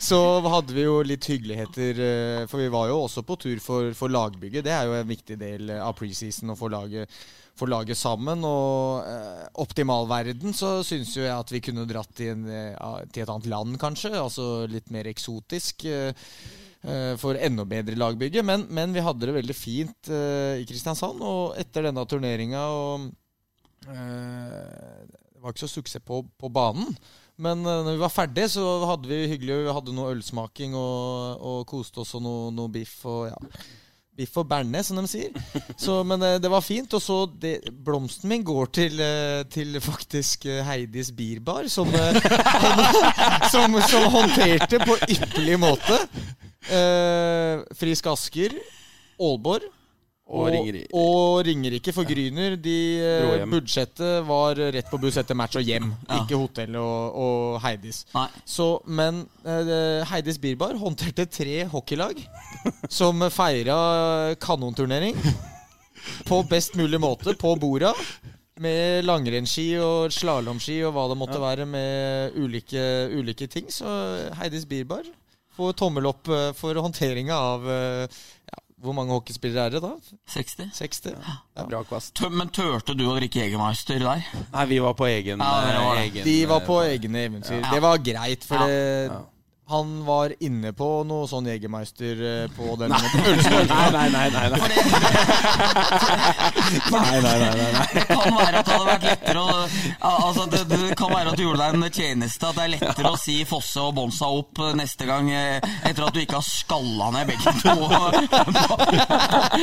så hadde vi jo litt hyggeligheter, eh, for vi var jo også på tur for, for lagbygget. Det er jo en viktig del av preseason å få laget, få laget sammen. Og eh, optimalverden så syns jo jeg at vi kunne dratt til, en, eh, til et annet land, kanskje. Altså litt mer eksotisk. eh, eh, for enda bedre lagbygge. Men, men vi hadde det veldig fint eh, i Kristiansand. Og etter denne turneringa og eh, Det var ikke så suksess på, på banen. Men når vi var ferdige, så hadde vi hyggelig Vi hadde noe ølsmaking og, og koste oss og noe, noe biff og ja. Biff og bearnés, som de sier. Så, men eh, det var fint. Og så det, Blomsten min går til, eh, til faktisk eh, Heidis Bierbar, som, som, som håndterte på ypperlig måte. Eh, Frisk Asker, Aalborg Og Ringerike. og Ringerike for Gryner. De, eh, budsjettet var rett på buss etter match og hjem. Ja. Ikke hotell og, og Heidis. Så, men uh, Heidis Birbar håndterte tre hockeylag som feira kanonturnering på best mulig måte på borda. Med langrennsski og slalåmski og hva det måtte være med ulike, ulike ting. Så Heidis Birbar får tommel opp eh, for håndteringa av ja, Hvor mange hockeyspillere er det da? 60. 60? Det er bra kvast. Men turte du å drikke Jegermeister der? Nei, vi var på egen, Ja, var det. eh, egen De var på eh, egne eventyr. Ja. Det var greit, for Ja. det, Ja. Han var inne på noe sånn Jegermeister eh, på den Nei, nei, nei. nei, nei. nei, nei, nei, nei, nei. Det kan være at det hadde vært lettere å altså det, det kan være at du gjorde deg en tjeneste. At det er lettere å si Fosse og Bonsa opp eh, neste gang eh, etter at du ikke har skalla ned begge to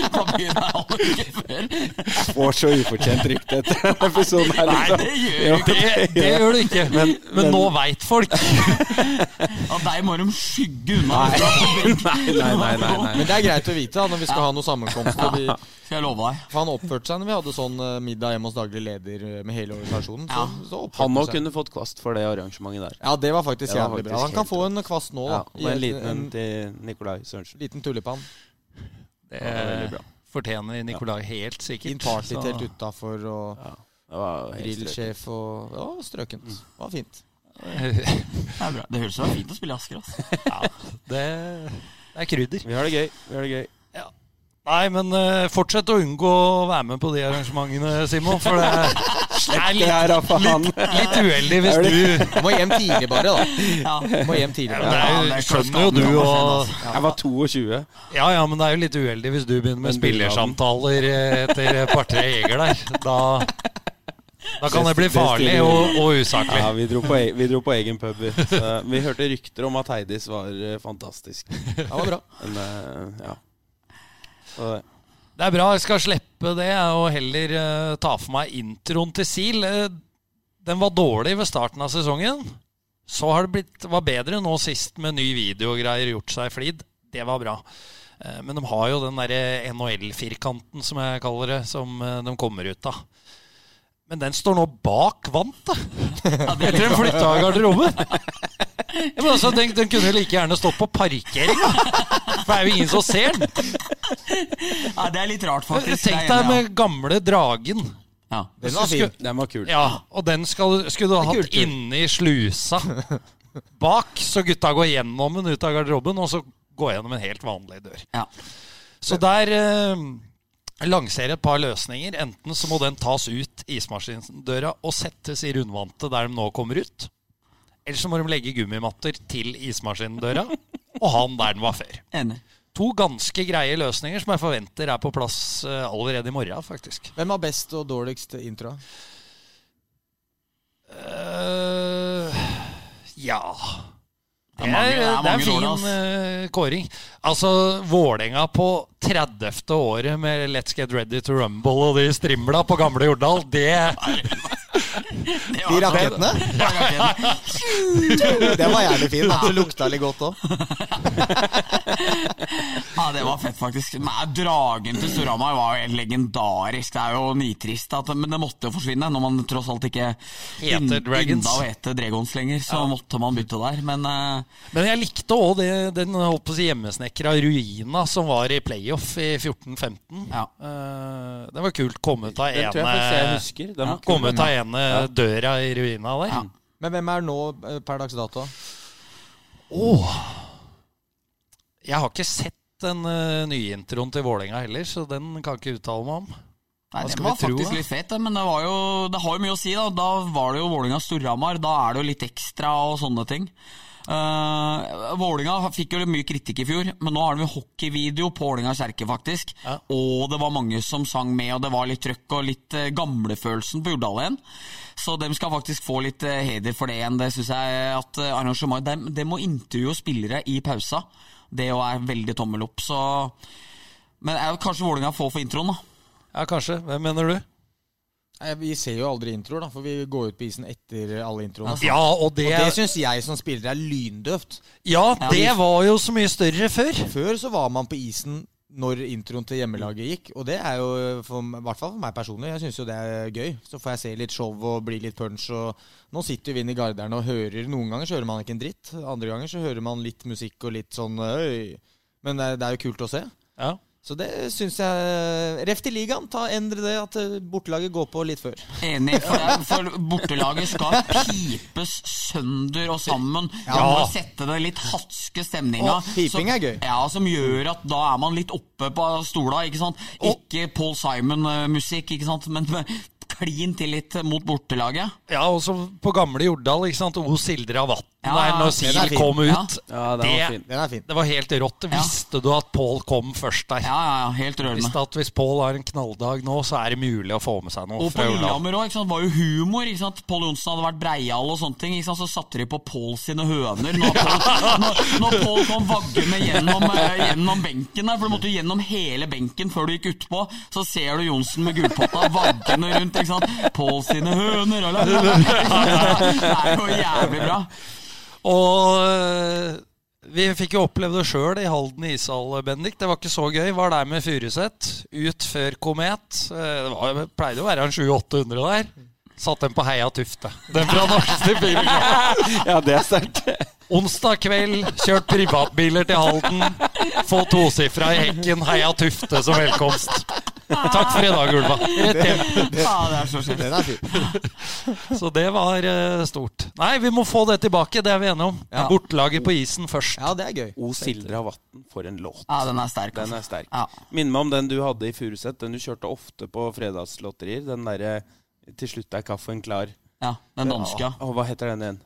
på byen her alle uker før. Får så ufortjent rykte etter denne episoden her, Nei, liksom. det gjør du ikke. Det, det gjør du ikke. Men, men- nå veit folk. Og deg må de skygge unna. Nei, nei, nei, nei, nei. Men det er greit å vite da, når vi skal ha noe sammenkomst. og Vi, Skal jeg love deg. for han oppførte seg når vi hadde sånn eh, middag hjemme hos daglig leder eh, med hele organisasjonen. Så, Ja. så Han òg kunne fått kvast for det arrangementet der. Ja, det var faktisk Det var jævlig faktisk bra. Han kan få en kvast nå, Ja, da. og en liten en til Nikolai Sørensen. liten tulipan. Det var veldig bra. fortjener Nikolai helt sikkert. Inpartitelt utafor og Ja, grillsjef og Ja, strøkent. Det var fint. Det er bra. Det høres ut som det er fint å spille i Asker. Altså. Ja, det, det er krydder. Vi har det gøy. Vi har det gøy. Nei, men uh, fortsett å unngå å være med på de arrangementene, Simon. For det er, det er litt, litt, litt uheldig hvis du Du må hjem tidlig, bare, da. Du må hjem tidlig ja, bare. det er Ja, det er Skjønner jo du og Jeg var 22. Ja ja, men det er jo litt uheldig hvis du begynner med spillersamtaler etter et par-tre jeger der. Da, da kan det bli farlig og, og usaklig. Ja, vi dro, på, e- vi dro på egen pub. vi. Hørte rykter om at Heidis var eh, fantastisk. Det var bra. Men eh, ja. Så, Det er bra, jeg skal slippe det og heller uh, ta for meg introen til SIL. Den var dårlig ved starten av sesongen. Så har det blitt, var bedre nå sist med ny video og greier, gjort seg flid. Det var bra. Uh, men de har jo den derre NHL-firkanten, som jeg kaller det, som uh, de kommer ut av. Men den står nå bak vant, da. Ja, Etter en flytta av garderoben. Ja, men altså, den, den kunne like gjerne stått på parkeringa! For det er jo ingen som ser den. Ja, det er litt rart, faktisk. Tenk deg med gamle Dragen. ja. Den var fin. den var kul. Ja, og den skal, skulle du ha hatt inni inne i slusa bak, så gutta går gjennom den ut av garderoben, og så går gjennom en helt vanlig dør. Ja. Så der eh, lanserer et par løsninger. Enten så må den tas ut ismaskindøra og settes i rundvantet der de nå kommer ut. Eller så må de legge gummimatter til ismaskindøra og ha den der den var før. Enig. To ganske greie løsninger som jeg forventer er på plass eh, allerede i morgen, faktisk. Hvem har best og dårligst intro? Uh, ja Det er mange- det er det er en fin eh, kåring. Altså, Vålerenga på 30. året med Let's Get Ready to Rumble og de strimla på gamle Jordal, det De rakettene? Den var jævlig fin. Det lukta litt godt òg. Ja, det var fett, faktisk. Nei, Dragen til Storhamar var jo helt legendarisk. Det er jo nitrist, at, men det måtte jo forsvinne når man tross alt ikke Heter Dragons. Ynda å hete Dragons lenger. Så måtte man bytte der. Men uh... Men jeg likte òg den holdt på å si hjemmesnekra ruina som var i playoff i 14-15. Ja. Uh, det var kult. Komme ut av ene, husker. Den var kul. komme ut av ene døra i ruina der. Ja. Men hvem er nå eh, per dags dato? Åh. Jeg har ikke sett den uh, nye introen til Vålerenga heller, så den kan jeg ikke uttale meg om. Nei, Den det var tro, faktisk da? litt fet, men det, var jo, det har jo mye å si. Da Da var det jo Vålerenga-Storhamar. Da er det jo litt ekstra og sånne ting. Uh, Vålinga fikk jo mye kritikk i fjor, men nå har de hockeyvideo på Vålinga kjerke, faktisk. Ja. Og det var mange som sang med, og det var litt trøkk og litt uh, gamlefølelsen på Jordal igjen. Så de skal faktisk få litt uh, heder for det igjen. Det syns jeg at uh, arrangement de, de må intervjue spillere i pausa. Det jo er veldig tommel opp, så Men jeg, kanskje Vålinga får for introen, da. Ja, kanskje. Hvem mener du? Nei, Vi ser jo aldri introer, da, for vi går ut på isen etter alle introene. Ja, og det, Og det syns jeg som spiller er lyndøvt. ja, det var jo så mye større før. Før så var man på isen når introen til hjemmelaget gikk, og det er jo for, i hvert fall for meg personlig. Jeg syns jo det er gøy. Så får jeg se litt show og bli litt punch. Og nå sitter vi inne i garderen og hører Noen ganger så hører man ikke en dritt. Andre ganger så hører man litt musikk og litt sånn øy. Men det, er- det er jo kult å se. Ja. Så det syns jeg Ref til ligaen. Ta Endre det at eh, bortelaget går på litt før. Enig, for, det- for bortelaget skal pipes sønder og sammen. Ja. For å sette det litt hatske stemninga. Og piping er gøy. Ja, Som gjør at da er man litt oppe på stola. ikke sant? Ikke Paul Simon-musikk, ikke sant? men klin til litt mot bortelaget. Ja, og så på gamle Jordal, ikke sant. O Sildre av vann Ja, der når Sil kom ut. Ja, Det- var er. Det var helt rått. Ja. Visste du at Pål kom først der? Ja, ja, ja, helt rørende. Visste at hvis Pål har en knalldag nå, så er det mulig å få med seg noe Og på. Lillehammer òg, var jo humor. ikke sant? Pål Johnsen hadde vært breial og sånne ting. ikke sant? Så satte de på Pål sine høner. Når Pål, kom vaggende gjennom, eh, gjennom benken der, for du måtte jo gjennom hele benken før du gikk utpå, så ser du Johnsen med gullpotta vaggende rundt. ikke sant? Pål sine høner la. Det er jo jævlig bra. Og øh, vi fikk jo oppleve det sjøl i Halden ishall, Bendik. Det var ikke så gøy. Var der med Furuset. Ut før Komet. Eh, Det var, pleide å være en 700-800 der. Satt den på Heia Tufte. Den fra Norsk bilen. Ja, det er sterkt. Onsdag kveld, kjørt privatbiler til Halden. Få tosifra i hekken. Heia Tufte som velkomst. Takk for i dag, Ulva. Rett hjem. Det er så det var eh, stort. Nei, vi må få det tilbake. Det er vi enige om. Ja. Bortelaget på isen først. Ja, det er gøy. O Sildre av Vatn, for en låt. Ja, den er sterk. Den altså. er sterk. Ja. Minn meg om den du hadde i Furuset. Den du kjørte ofte på fredagslotterier. Den derre 'Til slutt er kaffen klar'. ja, den danske. ja. Hva heter den igjen?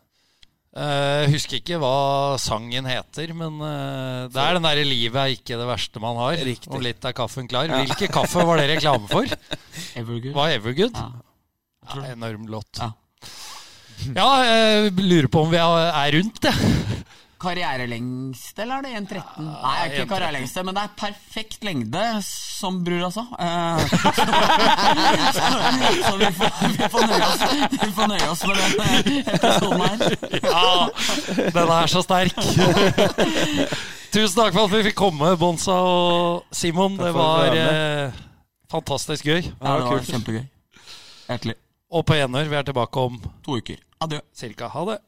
Eh, husker ikke hva sangen heter, men eh, det er den derre 'Livet er ikke det verste man har'. Riktig. Og litt er kaffen klar. Hvilken kaffe var det reklame for? Evergood. Var Evergood? Ja. Ja, enorm låt. Ja. Ja, jeg lurer på om vi er rundt, jeg. Karrierelengste, eller er det 1.13? Nei, ikke 1.13. karrierelengste, men det er perfekt lengde, som bror sa. Eh, så, så vi, får, vi, får nøye oss, vi får nøye oss med den eh, episoden her. Ja, den er så sterk. Tusen takk for at vi fikk komme, Bonsa og Simon. Det var eh, fantastisk gøy. Ja, det var kjempegøy. Hjertelig. Og på gjenhør. Vi er tilbake om To uker. Adjø. cirka. Ha det.